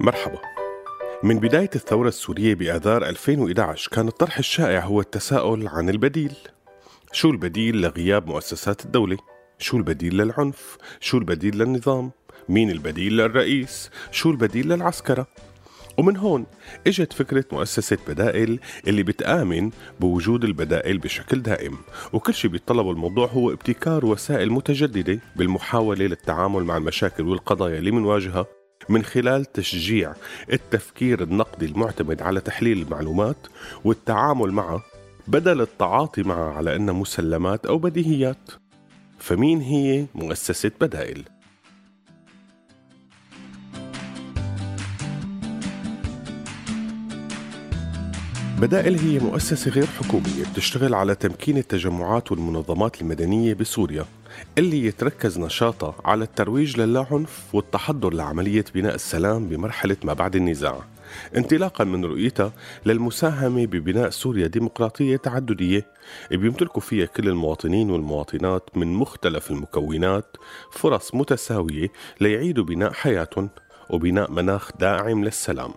مرحبا. من بداية الثورة السورية بآذار 2011 كان الطرح الشائع هو التساؤل عن البديل شو البديل لغياب مؤسسات الدولة؟ شو البديل للعنف؟ شو البديل للنظام؟ مين البديل للرئيس؟ شو البديل للعسكرة؟ ومن هون إجت فكرة مؤسسة بدائل اللي بتآمن بوجود البدائل بشكل دائم وكل شيء بيتطلبه الموضوع هو ابتكار وسائل متجددة بالمحاولة للتعامل مع المشاكل والقضايا اللي منواجهها من خلال تشجيع التفكير النقدي المعتمد على تحليل المعلومات والتعامل معها بدل التعاطي معها على انها مسلمات أو بديهيات فمين هي مؤسسة بدائل؟ بدائل هي مؤسسة غير حكومية بتشتغل على تمكين التجمعات والمنظمات المدنية بسوريا اللي يتركز نشاطها على الترويج للاعنف والتحضر لعملية بناء السلام بمرحلة ما بعد النزاع. انطلاقا من رؤيتها للمساهمة ببناء سوريا ديمقراطية تعددية بيمتلكوا فيها كل المواطنين والمواطنات من مختلف المكونات فرص متساوية ليعيدوا بناء حياتهم وبناء مناخ داعم للسلام.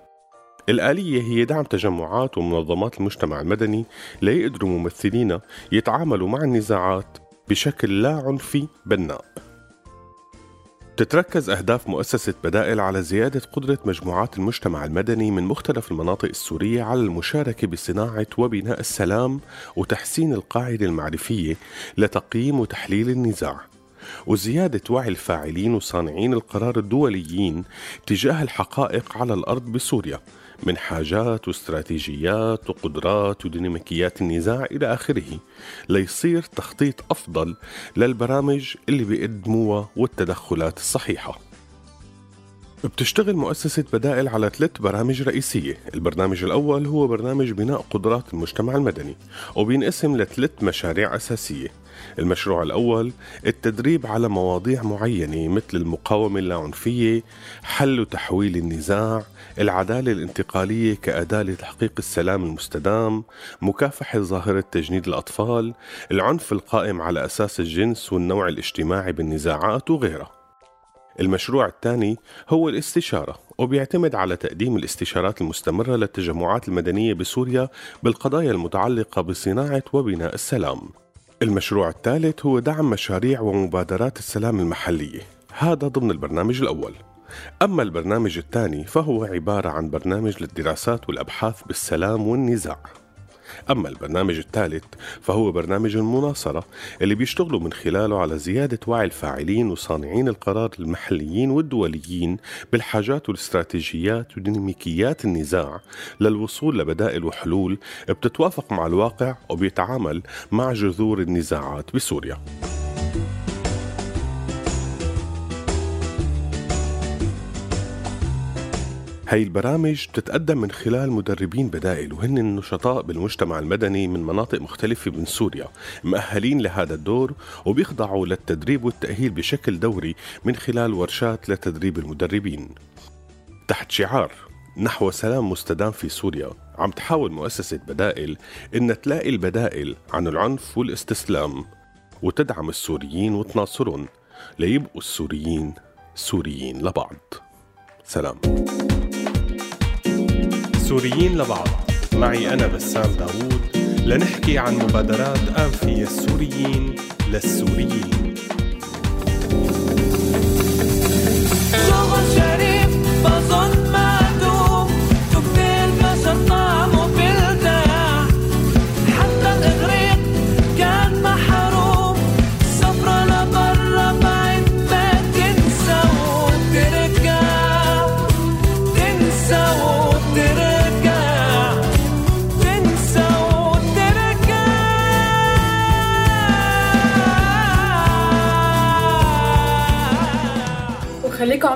الآلية هي دعم تجمعات ومنظمات المجتمع المدني ليقدروا ممثلينا يتعاملوا مع النزاعات بشكل لا عنفي بناء تتركز أهداف مؤسسة بدائل على زيادة قدرة مجموعات المجتمع المدني من مختلف المناطق السورية على المشاركة بصناعة وبناء السلام وتحسين القاعدة المعرفية لتقييم وتحليل النزاع. وزيادة وعي الفاعلين وصانعين القرار الدوليين تجاه الحقائق على الأرض بسوريا. من حاجات واستراتيجيات وقدرات وديناميكيات النزاع إلى آخره. ليصير تخطيط أفضل للبرامج اللي بيقدموها والتدخلات الصحيحة. بتشتغل مؤسسة بدائل على ثلاث برامج رئيسية. البرنامج الأول هو برنامج بناء قدرات المجتمع المدني وبينقسم لثلاث مشاريع أساسية. المشروع الأول التدريب على مواضيع معينة مثل المقاومة اللاعنفية حل وتحويل النزاع العدالة الانتقالية كأداة لتحقيق السلام المستدام مكافحة ظاهرة تجنيد الأطفال العنف القائم على أساس الجنس والنوع الاجتماعي بالنزاعات وغيرها. المشروع الثاني هو الاستشارة وبيعتمد على تقديم الاستشارات المستمرة للتجمعات المدنية بسوريا بالقضايا المتعلقة بصناعة وبناء السلام. المشروع الثالث هو دعم مشاريع ومبادرات السلام المحلية. هذا ضمن البرنامج الأول. أما البرنامج الثاني فهو عبارة عن برنامج للدراسات والأبحاث بالسلام والنزاع. أما البرنامج الثالث فهو برنامج المناصرة اللي بيشتغلوا من خلاله على زيادة وعي الفاعلين وصانعين القرار المحليين والدوليين بالحاجات والاستراتيجيات وديناميكيات النزاع للوصول لبدائل وحلول بتتوافق مع الواقع وبيتعامل مع جذور النزاعات بسوريا. هاي البرامج بتتقدم من خلال مدربين بدائل وهن النشطاء بالمجتمع المدني من مناطق مختلفة من سوريا مؤهلين لهذا الدور وبيخضعوا للتدريب والتأهيل بشكل دوري من خلال ورشات لتدريب المدربين. تحت شعار نحو سلام مستدام في سوريا عم تحاول مؤسسة بدائل إن تلاقي البدائل عن العنف والاستسلام وتدعم السوريين وتناصرهم ليبقوا السوريين سوريين لبعض. سلام. سوريين لبعض. معي أنا بسام داوود. لنحكي عن مبادرات آنفية السوريين للسوريين.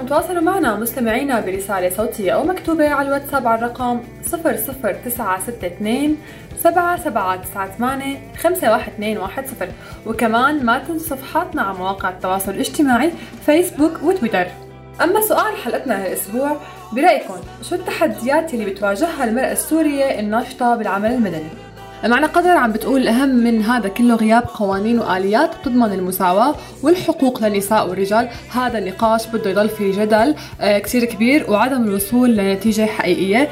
تواصلوا معنا مستمعينا برسالة صوتية أو مكتوبة على الواتساب على الرقم 00962 7798 51210 وكمان ما تنسوا صفحاتنا على مواقع التواصل الاجتماعي فيسبوك وتويتر أما سؤال حلقتنا هالأسبوع برأيكم شو التحديات اللي بتواجهها المرأة السورية الناشطة بالعمل المدني؟ معنا قدر عم بتقول الأهم من هذا كله غياب قوانين وآليات تضمن المساواة والحقوق للنساء والرجال. هذا النقاش بده يضل في جدل آه، كتير كبير وعدم الوصول لنتيجة حقيقية.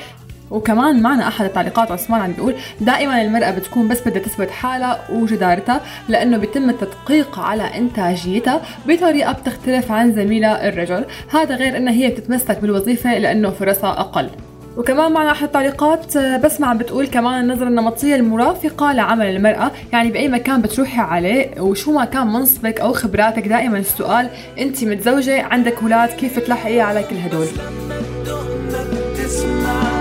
وكمان معنا أحد التعليقات عثمان عم بيقول دائما المرأة بتكون بس بدها تثبت حالها وجدارتها لأنه بيتم التدقيق على إنتاجيتها بطريقة بتختلف عن زميلها الرجل. هذا غير إنها هي بتتمسك بالوظيفة لأنه فرصها أقل. وكمان معنا أحد التعليقات آه، بسمة عم بتقول كمان النظرة النمطية المرافقة لعمل المرأة. يعني بأي مكان بتروحي عليه وشو ما كان منصبك أو خبراتك دائما السؤال أنت متزوجة عندك أولاد كيف تلحقي على كل هدول؟ تسمع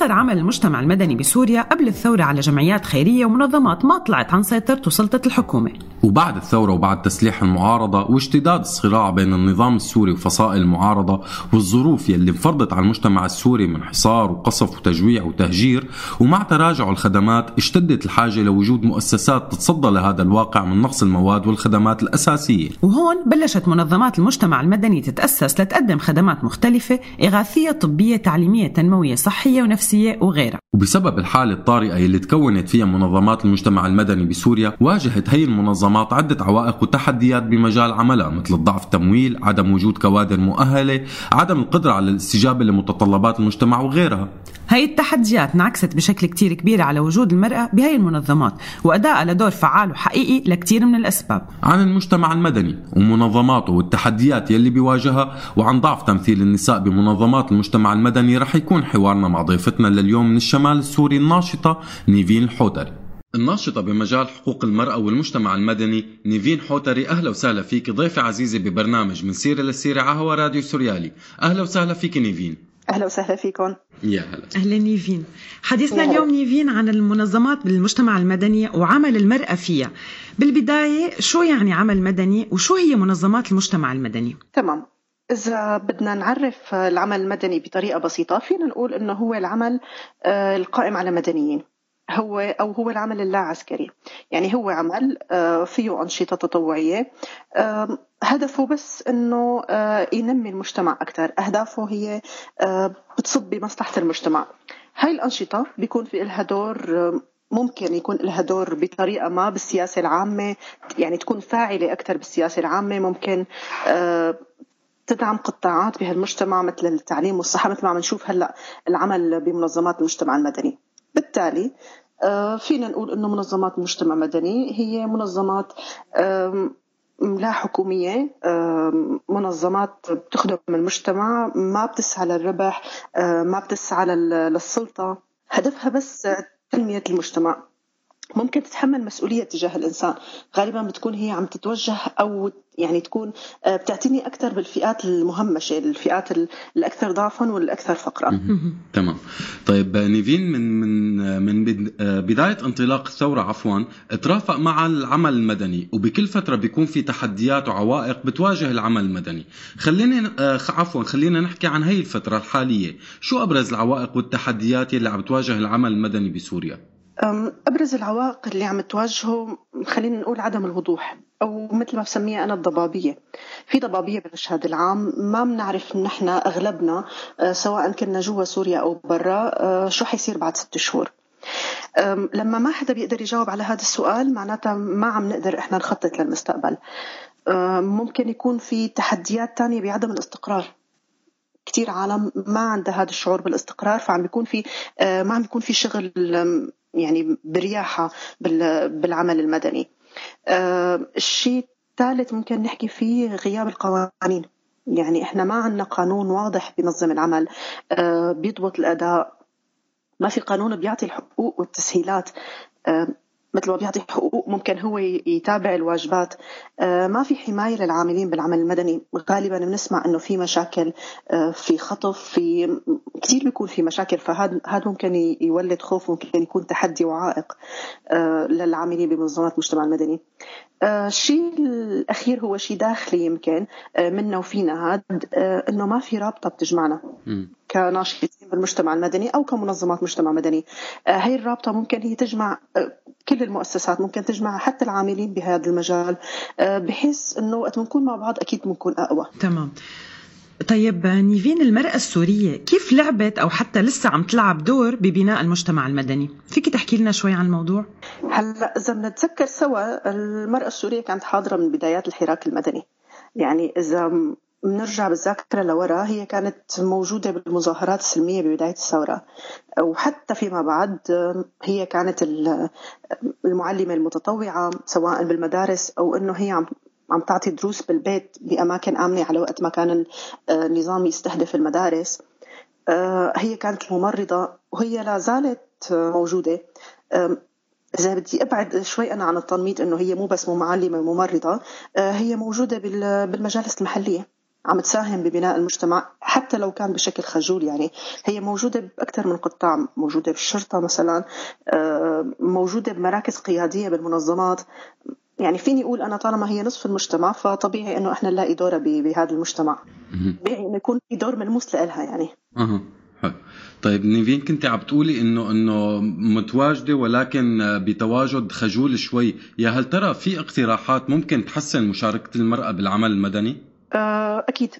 اقتصر عمل المجتمع المدني بسوريا قبل الثورة على جمعيات خيرية ومنظمات ما طلعت عن سيطرة وسلطة الحكومة. وبعد الثورة وبعد تسليح المعارضة واشتداد الصراع بين النظام السوري وفصائل المعارضة والظروف يلي انفرضت على المجتمع السوري من حصار وقصف وتجويع وتهجير ومع تراجع الخدمات اشتدت الحاجة لوجود مؤسسات تتصدى لهذا الواقع من نقص المواد والخدمات الأساسية. وهون بلشت منظمات المجتمع المدني تتأسس لتقدم خدمات مختلفة إغاثية طبية تعليمية تنموية صحية ونفسية. وغيرها. وبسبب الحالة الطارئة اللي تكونت فيها منظمات المجتمع المدني بسوريا واجهت هي المنظمات عدة عوائق وتحديات بمجال عملها مثل الضعف التمويل عدم وجود كوادر مؤهلة عدم القدرة على الاستجابة لمتطلبات المجتمع وغيرها. هاي التحديات انعكست بشكل كتير كبير على وجود المرأة بهاي المنظمات وأدائها لدور فعال وحقيقي لكتير من الأسباب. عن المجتمع المدني ومنظماته والتحديات يلي بيواجهها وعن ضعف تمثيل النساء بمنظمات المجتمع المدني رح يكون حوارنا مع ضيفتنا لليوم من الشمال السوري الناشطة نيفين الحوتري الناشطة بمجال حقوق المرأة والمجتمع المدني نيفين حوتري أهلا وسهلا فيك ضيفة عزيزة ببرنامج من سيرة للسيرة على هوا راديو سوريالي. أهلا وسهلا فيك نيفين. أهلا وسهلا فيكم. يا هلا أهلا نيفين. حديثنا. اليوم نيفين عن المنظمات بالمجتمع المدني وعمل المرأة فيها. بالبداية شو يعني عمل مدني وشو هي منظمات المجتمع المدني؟ تمام. إذا بدنا نعرف العمل المدني بطريقة بسيطة فينا نقول إنه هو العمل آه، القائم على مدنيين. هو أو هو العمل اللا عسكري يعني هو عمل آه، فيه أنشطة تطوعية هدفه بس إنه آه، ينمي المجتمع أكثر أهدافه هي آه، بتصب بمصلحة المجتمع. هاي الأنشطة بيكون في لها دور آه، ممكن يكون لها دور بطريقة ما بالسياسة العامة. يعني تكون فاعلة أكثر بالسياسة العامة. ممكن تدعم قطاعات بهالمجتمع مثل التعليم والصحة مثل ما عم نشوف هلأ العمل بمنظمات المجتمع المدني. بالتالي فينا نقول إنه منظمات المجتمع المدني هي منظمات لا حكومية منظمات بتخدم المجتمع ما بتسعى للربح ما بتسعى لل- للسلطة. هدفها بس تنمية المجتمع. ممكن تتحمل مسؤولية تجاه الإنسان. غالبا بتكون هي عم تتوجه أو يعني تكون آه، بتعتني أكثر بالفئات المهمشة الفئات ال- الأكثر ضعفا والأكثر فقرا. تمام. طيب نيفين من من من بد- آه، بداية انطلاق الثورة عفوا ترافق مع العمل المدني وبكل فترة بيكون في تحديات وعوائق بتواجه العمل المدني. خلينا آه، عفوا خلينا نحكي عن هي الفترة الحالية. شو أبرز العوائق والتحديات اللي عم تواجه العمل المدني بسوريا؟ أبرز العوائق اللي عم تواجهه خلينا نقول عدم الوضوح أو مثل ما بسميها أنا الضبابية. في ضبابية بالمشهد العام ما بنعرف نحن أغلبنا آه، سواء كنا جوا سوريا أو برا آه، شو حيصير بعد ست شهور. لما ما حدا بيقدر يجاوب على هذا السؤال معناتها ما عم نقدر إحنا نخطط للمستقبل. أم، ممكن يكون في تحديات تانية بعدم الاستقرار. كثير عالم ما عندها هذا الشعور بالاستقرار فعم بيكون في ما عم بيكون في شغل يعني برياحة بال- بالعمل المدني. آه، الشيء الثالث ممكن نحكي فيه غياب القوانين. يعني إحنا ما عندنا قانون واضح بينظم العمل. آه، بيضبط الأداء. ما في قانون بيعطي الحقوق والتسهيلات. آه، مثل ما بيعطي حقوق ممكن هو يتابع الواجبات. آه، ما في حماية للعاملين بالعمل المدني. غالبا بنسمع إنه في مشاكل آه، في خطف في كثير بيكون في مشاكل. فهذا هذا ممكن يولد خوف ممكن يكون تحدي وعائق آه، للعاملين بمنظمات المجتمع المدني. الشيء الأخير هو شيء داخلي يمكن منا وفينا هذا إنه ما في رابطة بتجمعنا كناشطين بالمجتمع المدني أو كمنظمات مجتمع مدني. هي الرابطة ممكن هي تجمع آه، كل المؤسسات ممكن تجمع حتى العاملين بهذا المجال آه، بحيث إنه وقت بنكون مع بعض أكيد بنكون أقوى. تمام. طيب نيفين المرأة السورية كيف لعبت أو حتى لسه عم تلعب دور ببناء المجتمع المدني؟ فيك تحكي لنا شوي عن الموضوع؟ هلأ إذا بنتذكر سوا المرأة السورية كانت حاضرة من بدايات الحراك المدني. يعني إذا بنرجع بالذاكرة لورا هي كانت موجودة بالمظاهرات السلمية ببداية الثورة. وحتى فيما بعد هي كانت ال- المعلمة المتطوعة سواء بالمدارس أو إنه هي عم عم تعطي دروس بالبيت بأماكن آمنة على وقت ما كان النظام يستهدف المدارس. آه، هي كانت الممرضة وهي لا زالت موجودة. إذا بدي أبعد شوي أنا عن التنميط إنه هي مو بس معلمة ممرضة آه، هي موجودة بال- بالمجالس المحلية. عم تساهم ببناء المجتمع حتى لو كان بشكل خجول يعني. هي موجودة بأكثر من قطاع موجودة بالشرطة مثلا آه، موجودة بمراكز قيادية بالمنظمات. يعني فيني أقول أنا طالما هي نصف المجتمع فطبيعي إنه إحنا نلاقي دورها بهذا المجتمع. طبيعي إنه يكون في دور ملموس لإلها يعني. أها حلو. طيب نيفين كنت عم بتقولي انه إنه متواجدة ولكن بتواجد خجول شوي. يا هل ترى في اقتراحات ممكن تحسن مشاركة المرأة بالعمل المدني؟ أكيد.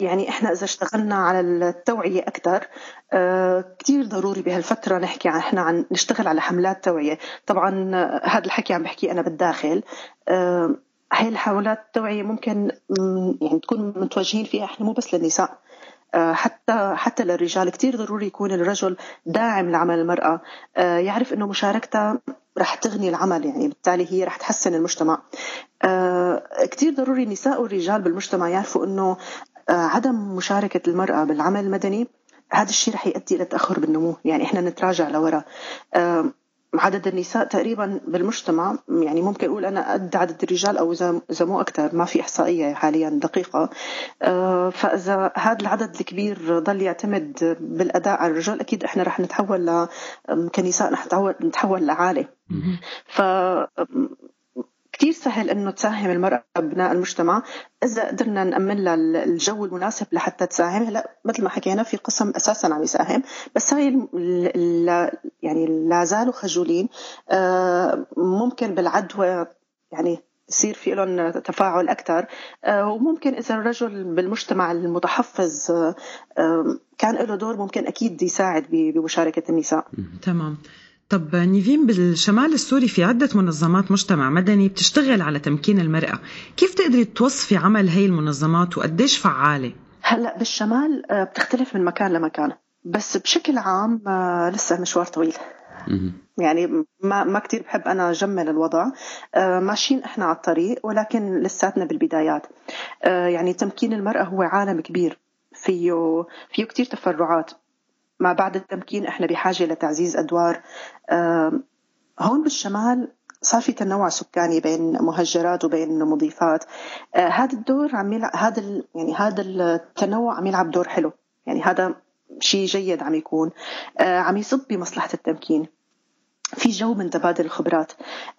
يعني إحنا إذا اشتغلنا على التوعية أكثر آه، كتير ضروري بهالفترة نحكي عن إحنا عن نشتغل على حملات توعية. طبعا آه، هذا الحكي عم بحكي أنا بالداخل. آه، هاي الحملات التوعية ممكن مم، يعني تكون متوجهين فيها إحنا مو بس للنساء. آه، حتى حتى للرجال كتير ضروري يكون الرجل داعم لعمل المرأة. آه، يعرف إنه مشاركتها رح تغني العمل يعني بالتالي هي رح تحسن المجتمع. آه، كتير ضروري النساء والرجال بالمجتمع يعرفوا إنه آه، عدم مشاركة المرأة بالعمل المدني هذا الشيء رح يؤدي إلى تأخر بالنمو. يعني إحنا نتراجع لورا. آه، عدد النساء تقريبا بالمجتمع يعني ممكن أقول أنا قد عدد الرجال أو إذا مو أكثر ما في إحصائية حاليا دقيقة. فإذا هذا العدد الكبير ضل يعتمد بالأداء على الرجال أكيد إحنا رح نتحول ل كنساء رح نتحول لعاله ف كثير سهل إنه تساهم المرأة ببناء المجتمع. إذا قدرنا نأمن لها الجو المناسب لحتى تساهم. هلا مثل ما حكينا في قسم أساسا عم يساهم. بس هاي يعني لا زالوا خجولين. آه، ممكن بالعدوى يعني يصير في لهم تفاعل أكثر آه، وممكن إذا الرجل بالمجتمع المتحفظ آه، كان له دور ممكن أكيد يساعد بمشاركة النساء. تمام. طب نيفين بالشمال السوري في عدة منظمات مجتمع مدني بتشتغل على تمكين المرأة. كيف تقدري توصفي عمل هي المنظمات وقديش فعالة؟ هلأ بالشمال آه، بتختلف من مكان لمكان. بس بشكل عام آه، لسه مشوار طويل. يعني ما ما كثير بحب أنا أجمل الوضع. آه، ماشيين إحنا على الطريق ولكن لساتنا بالبدايات. يعني تمكين المرأة هو عالم كبير. فيه فيه كثير تفرعات. ما بعد التمكين إحنا بحاجة لتعزيز أدوار. هون بالشمال صار في تنوع سكاني بين مهجرات وبين مضيفات. آه، هذا الدور عم يلعب هذا يعني هذا التنوع عم يلعب دور حلو. يعني هذا شيء جيد عم يكون. آه، عم يصب بمصلحة التمكين. في جو من تبادل الخبرات.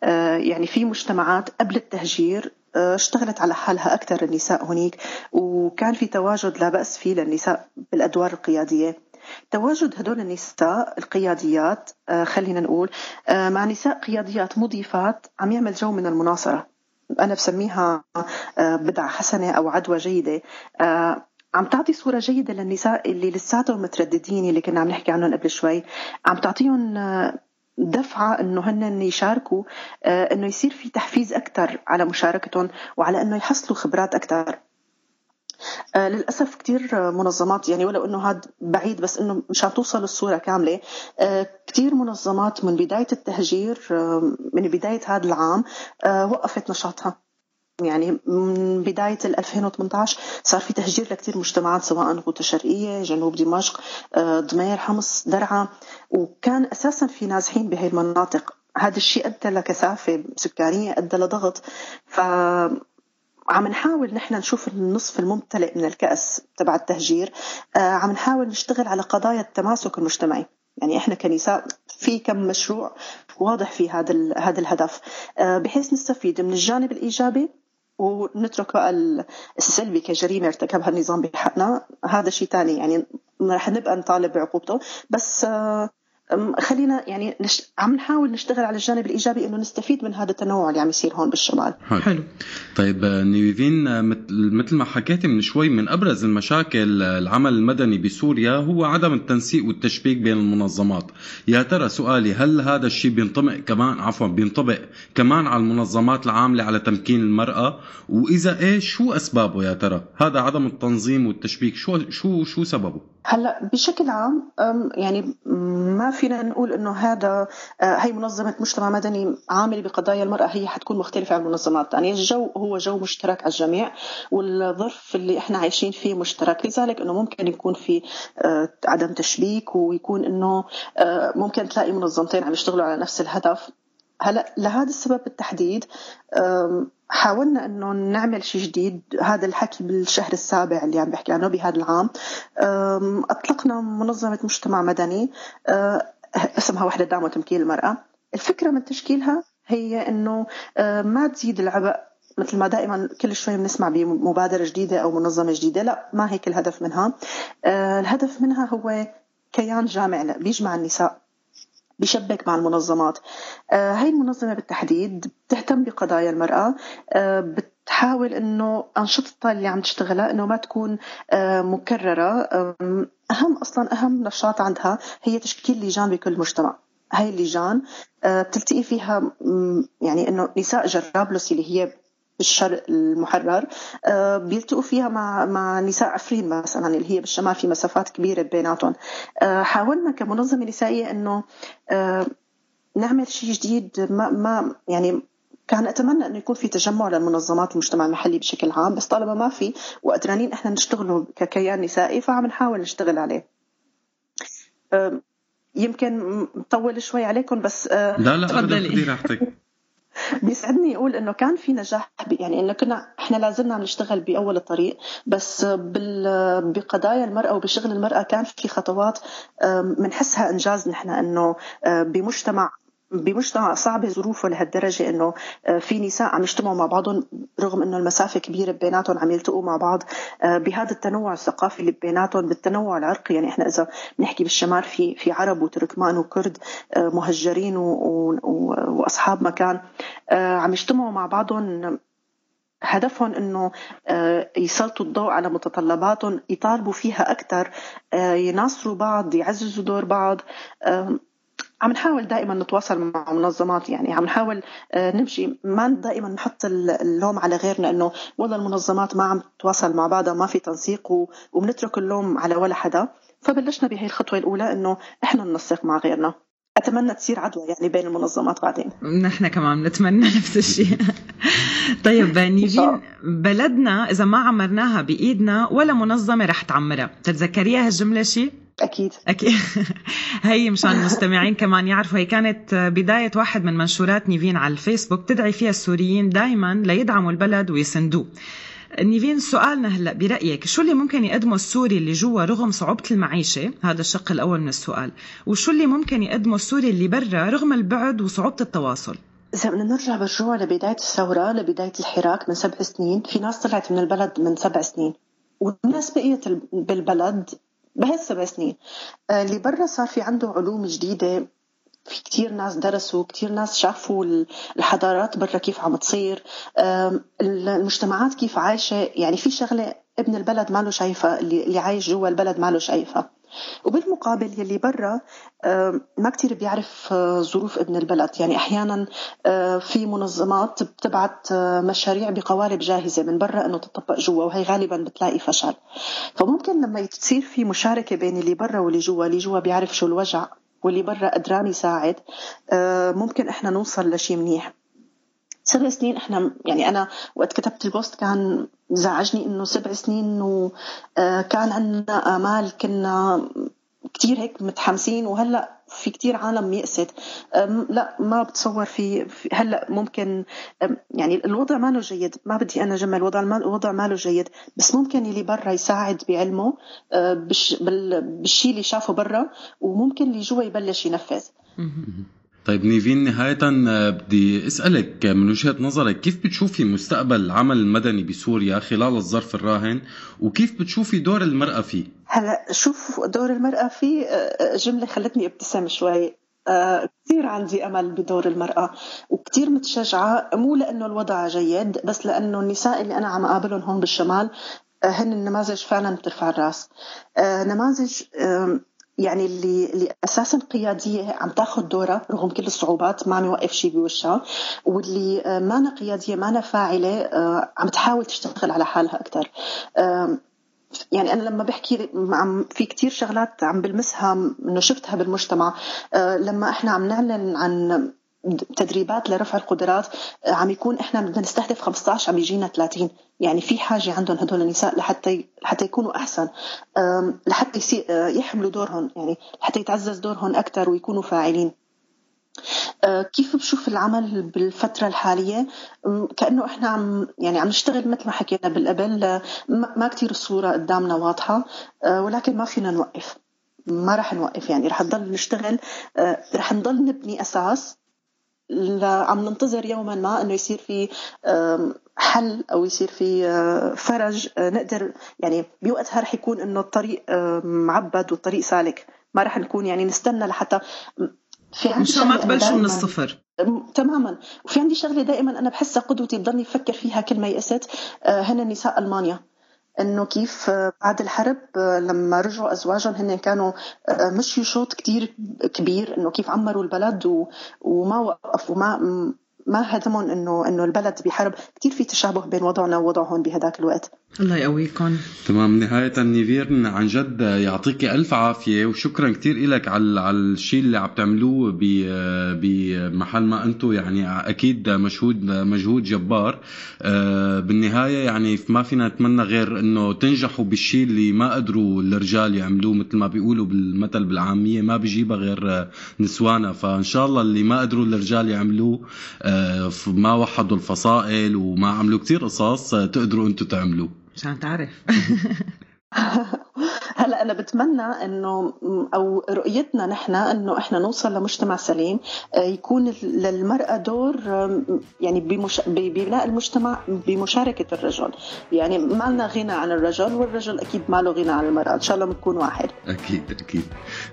آه، يعني في مجتمعات قبل التهجير اشتغلت على حالها أكثر النساء هناك وكان في تواجد لا بأس فيه للنساء بالأدوار القيادية. تواجد هدول النساء القياديات آه، خلينا نقول آه، مع نساء قياديات مضيفات عم يعمل جو من المناصرة. أنا بسميها آه، بدعة حسنة أو عدوى جيدة. عم تعطي صورة جيدة للنساء اللي لساتهم مترددين اللي كنا عم نحكي عنهم قبل شوي. عم تعطيهم دفعة إنه هن يشاركوا إنه يصير في تحفيز أكثر على مشاركتهم وعلى إنه يحصلوا خبرات أكثر آه، للأسف كثير منظمات يعني ولو إنه هذا بعيد بس إنه مشان توصل الصورة كاملة آه، كثير منظمات من بداية التهجير آه، من بداية هذا العام وقفت نشاطها. يعني من بداية 2018 صار في تهجير لكثير مجتمعات سواء غوطة شرقية جنوب دمشق ضمير حمص درعا وكان أساسا في نازحين بهي المناطق. هذا الشيء أدى لكثافة سكانية أدى لضغط. ف عم نحاول نحن نشوف النصف الممتلئ من الكأس تبع التهجير. آه، عم نحاول نشتغل على قضايا التماسك المجتمعي. يعني إحنا كنساء في كم مشروع واضح في هذا هذا الهدف. آه، بحيث نستفيد من الجانب الإيجابي ونترك بقى السلبي كجريمة ارتكبها النظام بحقنا. هذا شيء ثاني يعني رح نبقى نطالب بعقوبته. بس آه، خلينا يعني نش... عم نحاول نشتغل على الجانب الإيجابي إنه نستفيد من هذا التنوع اللي عم يصير هون بالشمال. حلو. طيب نيفين مثل ما حكيتي من شوي من أبرز المشاكل العمل المدني بسوريا هو عدم التنسيق والتشبيك بين المنظمات. يا ترى سؤالي هل هذا الشيء بينطبق كمان عفوا بينطبق كمان على المنظمات العاملة على تمكين المرأة؟ وإذا إيش شو أسبابه يا ترى؟ هذا عدم التنظيم والتشبيك شو شو شو سببه؟ هلا بشكل عام يعني ما فينا نقول إنه هذا آه، هي منظمة مجتمع مدني عامل بقضايا المرأة هي حتكون مختلفة عن المنظمات الثانية، يعني الجو هو جو مشترك على الجميع والظرف اللي إحنا عايشين فيه مشترك، لذلك إنه ممكن يكون في آه، عدم تشبيك ويكون إنه آه، ممكن تلاقي منظمتين عم يشتغلوا على نفس الهدف. هلا لهذا السبب بالتحديد حاولنا إنه نعمل شيء جديد. هذا الحكي بالشهر السابع اللي عم بحكي عنه بهذا العام. أطلقنا منظمة مجتمع مدني. اسمها وحدة دعم وتمكين المرأة. الفكرة من تشكيلها هي إنه ما تزيد العبء مثل ما دائما كل شوي بنسمع بمبادرة جديدة أو منظمة جديدة. لا ما هيك الهدف منها. الهدف منها هو كيان جامع بيجمع النساء. بيشبك مع المنظمات. آه، هاي المنظمة بالتحديد بتهتم بقضايا المرأة آه، بتحاول إنه انشطتها اللي عم تشتغلها إنه ما تكون آه، مكررة. أهم أصلا أهم نشاط عندها هي تشكيل لجان بكل مجتمع. هاي اللجان بتلتقي فيها يعني إنه نساء جرابلس اللي هي بالشرق المحرر آه، بيلتقوا فيها مع مع نساء عفرين مثلا اللي هي بالشمال في مسافات كبيرة بيناتهم. آه، حاولنا كمنظمة نسائية إنه آه، نعمل شيء جديد ما ما يعني كان أتمنى إنه يكون في تجمع للمنظمات المجتمع المحلي بشكل عام بس طالما ما في وقدرانين إحنا نشتغل ككيان نسائي فعم نحاول نشتغل عليه. يمكن مطول شوي عليكم بس لا لا ابدا خذي راحتك. [LAUGHS] بيسعدني أقول إنه كان في نجاح يعني إنه كنا إحنا لازلنا عم نشتغل بأول الطريق بس بال بقضايا المرأة وبشغل المرأة كان في خطوات بنحسها إنجاز نحن إنه بمجتمع بمجتمع صعب ظروفه لهالدرجة إنه في نساء عم يجتمعوا مع بعضهم رغم إنه المسافة كبيرة بيناتهم عم يلتقوا مع بعض. بهذا التنوع الثقافي اللي بيناتهم بالتنوع العرقي يعني إحنا إذا بنحكي بالشمال في في عرب وتركمان وكرد مهجرين وأصحاب مكان عم يجتمعوا مع بعضهم هدفهم إنه يسلطوا الضوء على متطلباتهم يطالبوا فيها أكثر يناصروا بعض يعززوا دور بعض عم نحاول دائما نتواصل مع منظمات يعني عم نحاول نمشي. ما دائما نحط اللوم على غيرنا إنه والله المنظمات ما عم تتواصل مع بعضها ما في تنسيق وبنترك اللوم على ولا حدا. فبلشنا بهي الخطوة الأولى إنه إحنا ننسق مع غيرنا. أتمنى تصير عدوى يعني بين المنظمات بعدين. نحن كمان بنتمنى [LAUGHS] نفس الشيء. طيب نيفين بلدنا إذا ما عمرناها بإيدنا ولا منظمة رح تعمرها. بتتذكريها هالجملة شيء أكيد. أكيد. [LAUGHS] هي مشان المستمعين كمان يعرفوا هي كانت بداية واحد من منشورات نيفين على الفيسبوك. تدعي فيها السوريين دائما ليدعموا البلد ويسندوه. نيفين سؤالنا هلأ برأيك؟ شو اللي ممكن يقدمه السوري اللي جوا رغم صعوبة المعيشة؟ هذا الشق الأول من السؤال. وشو اللي ممكن يقدمه السوري اللي برا رغم البعد وصعوبة التواصل؟ إذا بدنا نرجع بالرجوع لبداية الثورة لبداية الحراك من سبع سنين في ناس طلعت من البلد من سبع سنين. والناس بقيت بالبلد بهالسبع سنين. اللي برا صار في عنده علوم جديدة في كتير ناس درسوا كتير ناس شافوا الحضارات برا كيف عم تصير. المجتمعات كيف عايشة. يعني في شغلة ابن البلد ما له شايفة اللي عايش جوا البلد ما له شايفة. وبالمقابل يلي برا ما كتير بيعرف ظروف ابن البلد. يعني أحيانا في منظمات بتبعت مشاريع بقوالب جاهزة من برا أنه تطبق جوا وهي غالبا بتلاقي فشل. فممكن لما تصير في مشاركة بين اللي برا واللي جوا اللي جوا بيعرف شو الوجع. واللي برا قدران يساعد ممكن إحنا نوصل لشيء منيح. سبع سنين إحنا يعني أنا وقت كتبت البوست كان زعجني إنه سبع سنين وكان عندنا آمال كنا كتير هيك متحمسين وهلأ في كتير عالم يأست لأ ما بتصور في, هلأ ممكن يعني الوضع ما له جيد. ما بدي أنا جمع الوضع الوضع ما له جيد. بس ممكن اللي برا يساعد بعلمه بالشيء اللي شافه برا وممكن اللي جوا يبلش ينفذ. طيب نيفين نهاية بدي أسألك من وجهة نظرك كيف بتشوفي مستقبل العمل المدني بسوريا خلال الظرف الراهن؟ وكيف بتشوفي دور المرأة فيه؟ هلا شوف دور المرأة فيه جملة خلتني ابتسم شوي. كثير عندي أمل بدور المرأة وكثير متشجعة مو لأنه الوضع جيد بس لأنه النساء اللي أنا عم أقابلهم هون بالشمال هن النماذج فعلا بترفع الرأس. نماذج يعني اللي اللي أساسا قياديه عم تاخذ دورها رغم كل الصعوبات ما عم يوقف شيء بوشها. واللي مانا قيادية مانا فاعلة عم تحاول تشتغل على حالها أكثر يعني أنا لما بحكي عم في كتير شغلات عم بلمسها إنه شفتها بالمجتمع. لما إحنا عم نعلن عن تدريبات لرفع القدرات عم يكون إحنا بدنا نستهدف 15 عم يجينا 30 يعني في حاجة عندهم هدول النساء لحتى لحتى يكونوا أحسن. لحتى يحملوا دورهم يعني لحتى يتعزز دورهم أكثر ويكونوا فاعلين. كيف بشوف العمل بالفترة الحالية؟ كأنه إحنا عم يعني عم نشتغل مثل ما حكينا بالقبل ما كتير الصورة قدامنا واضحة ولكن ما فينا نوقف. ما رح نوقف يعني رح نضل نشتغل رح نضل نبني أساس عم ننتظر يوما ما إنه يصير في حل أو يصير في فرج. نقدر يعني بوقتها رح يكون إنه الطريق معبد والطريق سالك. ما رح نكون يعني نستنى لحتى في عندي مشان ما تبلشوا من الصفر. تماما. وفي عندي شغلة دائما أنا بحسها قدوتي بضلني أفكر فيها كل ما يأست. هن نساء ألمانيا. إنه كيف بعد الحرب لما رجعوا أزواجهم هن كانوا مشيوا شوط كتير كبير إنه كيف عمروا البلد وما وقفوا ما ما هدمهم إنه إنه البلد بحرب. كثير في تشابه بين وضعنا ووضعهم بهداك الوقت. الله يقويكم تمام. نهاية نيفير عن جد يعطيك ألف عافية وشكرا كتير إلك على على الشيء اللي عم تعملوه بمحل ما أنتم يعني أكيد مجهود مجهود جبار. آه، بالنهاية يعني ما فينا نتمنى غير إنه تنجحوا بالشيء اللي ما قدروا الرجال يعملوه مثل ما بيقولوا بالمثل بالعامية ما بيجيبها غير نسوانا فإن شاء الله اللي ما قدروا الرجال يعملوه آه، ما وحدوا الفصائل وما عملوا كتير قصص آه، تقدروا أنتم تعملوه. مشان تعرف [LAUGHS] هلا أنا بتمنى إنه أو رؤيتنا نحن إنه إحنا نوصل لمجتمع سليم آه، يكون للمرأة دور يعني بمش... ببناء المجتمع بمشاركة الرجل. يعني ما لنا غنى عن الرجل والرجل أكيد ما له غنى عن المرأة إن شاء الله بنكون واحد. أكيد أكيد.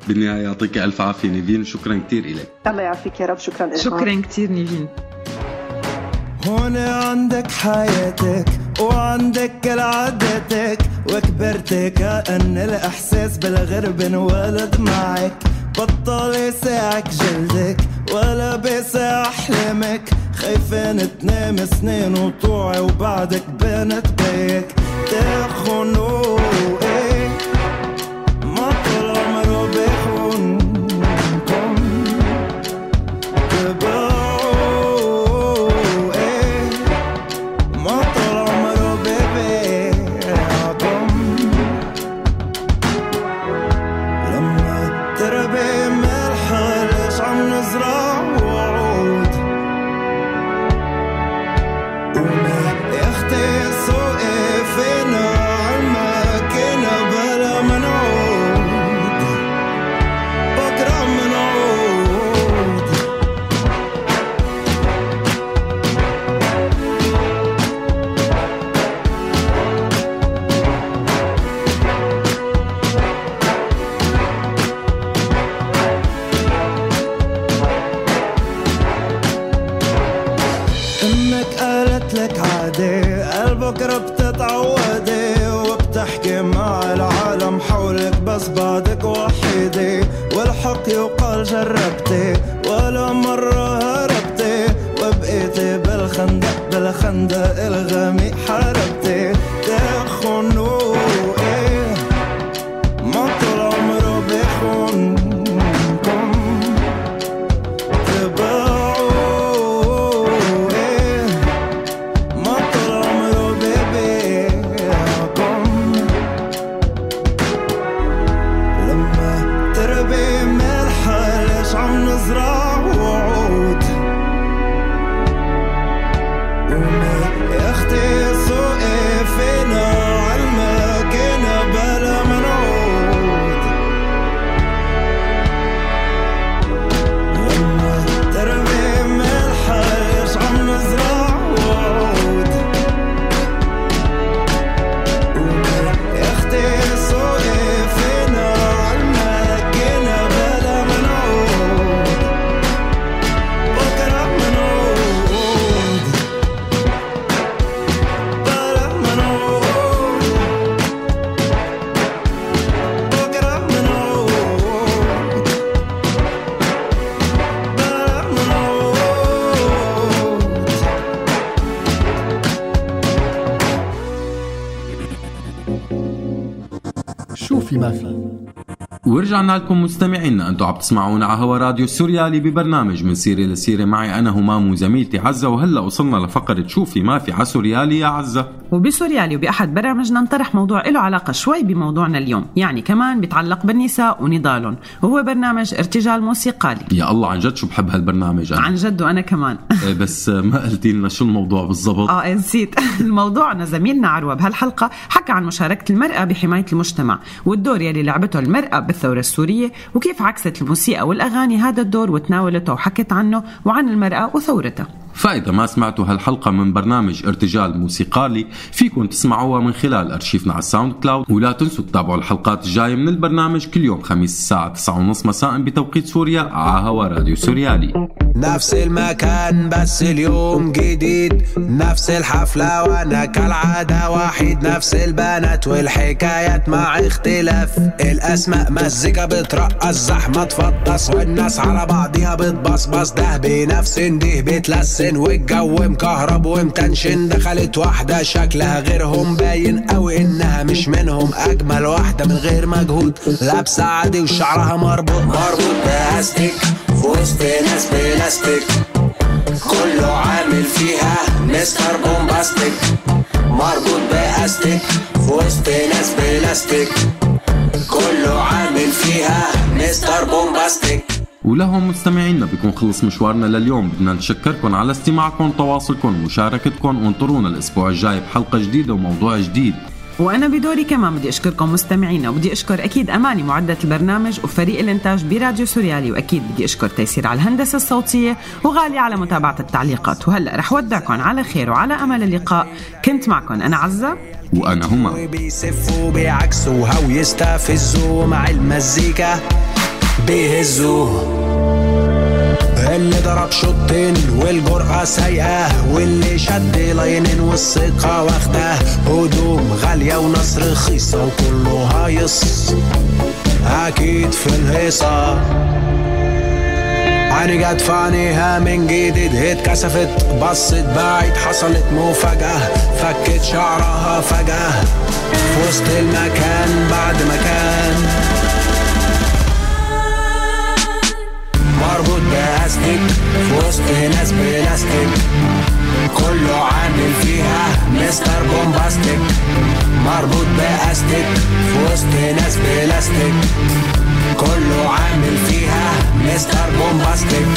بالنهاية يعطيك ألف عافية نيفين وشكرا كتير إلك. الله يعافيك يا رب شكرا لك شكرا كتير نيفين. هون عندك حياتك وعندك كل عاداتك وكبرت كأن الإحساس بالغرب انولد معك. بطل يساعك جلدك ولا بيسع أحلامك خايفين تنام سنين وطوعي وبعدك بنت بيك. تخونوا بالخندق الغامق حاربتي ورجعنا لكم مستمعينا أنتم عم تسمعونا على هوا راديو سوريالي ببرنامج من سيره لسيره معي أنا همام وزميلتي عزة وهلا وصلنا لفقرة شوفي ما في على سوريالي يا عزة. وبسوريالي وبأحد برامجنا نطرح موضوع له علاقة شوي بموضوعنا اليوم. يعني كمان بيتعلق بالنساء ونضالهم. وهو برنامج ارتجال موسيقالي. يا الله عن جد شو بحب هالبرنامج أنا؟ عن جد وأنا كمان. إيه بس ما قلتي لنا شو الموضوع بالضبط؟ آه نسيت. [LAUGHS] الموضوع زميلنا عروة بهالحلقة حكى عن مشاركة المرأة بحماية المجتمع والدور يلي لعبته المرأة بالثورة السورية وكيف عكست الموسيقى والأغاني هذا الدور وتناولته وحكت عنه وعن المرأة وثورتها. فإذا ما سمعتوا هالحلقة من برنامج ارتجال موسيقالي فيكم تسمعوها من خلال أرشيفنا على ال SoundCloud ولا تنسوا تتابعوا الحلقات الجاية من البرنامج كل يوم خميس الساعة 9:30 مساء بتوقيت سوريا على هوا راديو سوريالي. نفس المكان بس اليوم جديد. نفس الحفلة وأنا كالعادة وحيد. نفس البنات والحكايات مع اختلاف. الأسماء مزيكا بترقص زحمة تفطس. والناس على بعضيها بتبصبص ده بنفس ده بتلسع متحسن والجو مكهرب ومتنشن. دخلت واحدة شكلها غيرهم باين قوي إنها مش منهم. أجمل واحدة من غير مجهود. لابسة عادي وشعرها مربوط. مربوط بأستيك في وسط ناس بلاستيك. كله عامل فيها Mr. Bombastic مربوط بأستيك في وسط ناس بلاستيك كله عامل فيها Mr. Bombastic ولهون مستمعينا بيكون خلص مشوارنا لليوم. بدنا نشكركم على استماعكم تواصلكم ومشاركتكم وانطرونا الأسبوع الجاي بحلقة جديدة وموضوع جديد. وأنا بدوري كمان بدي أشكركم مستمعينا وبدي أشكر أكيد أماني معدة البرنامج وفريق الإنتاج براديو سوريالي وأكيد بدي أشكر تيسير على الهندسة الصوتية وغالي على متابعة التعليقات. وهلأ رح ودعكم على خير وعلى أمل اللقاء. كنت معكم أنا عزة. وأنا هما. بيسفوا بيعكسوها ويستفزوا مع المزيكا. بيهزوه. اللي ضرب شوطين والجرأة سايقة واللي شد لاينين والثقة واخداه هدوم غالية وناس رخيصة وكله هايص. أكيد في الهيصة. عيني جت في من جديد اتكسفت بصت بعيد حصلت مفاجأة. فكت شعرها فجأة. في وسط المكان بعد مكان. مربوط باستيك في وسط ناس بلاستيك كله عامل فيها Mr. Bombastic مربوط بأستيك في وسط ناس بلاستيك كله عامل فيها Mr. Bombastic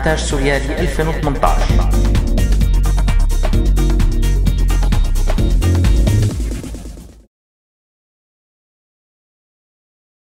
إنتاج سوريالي 2018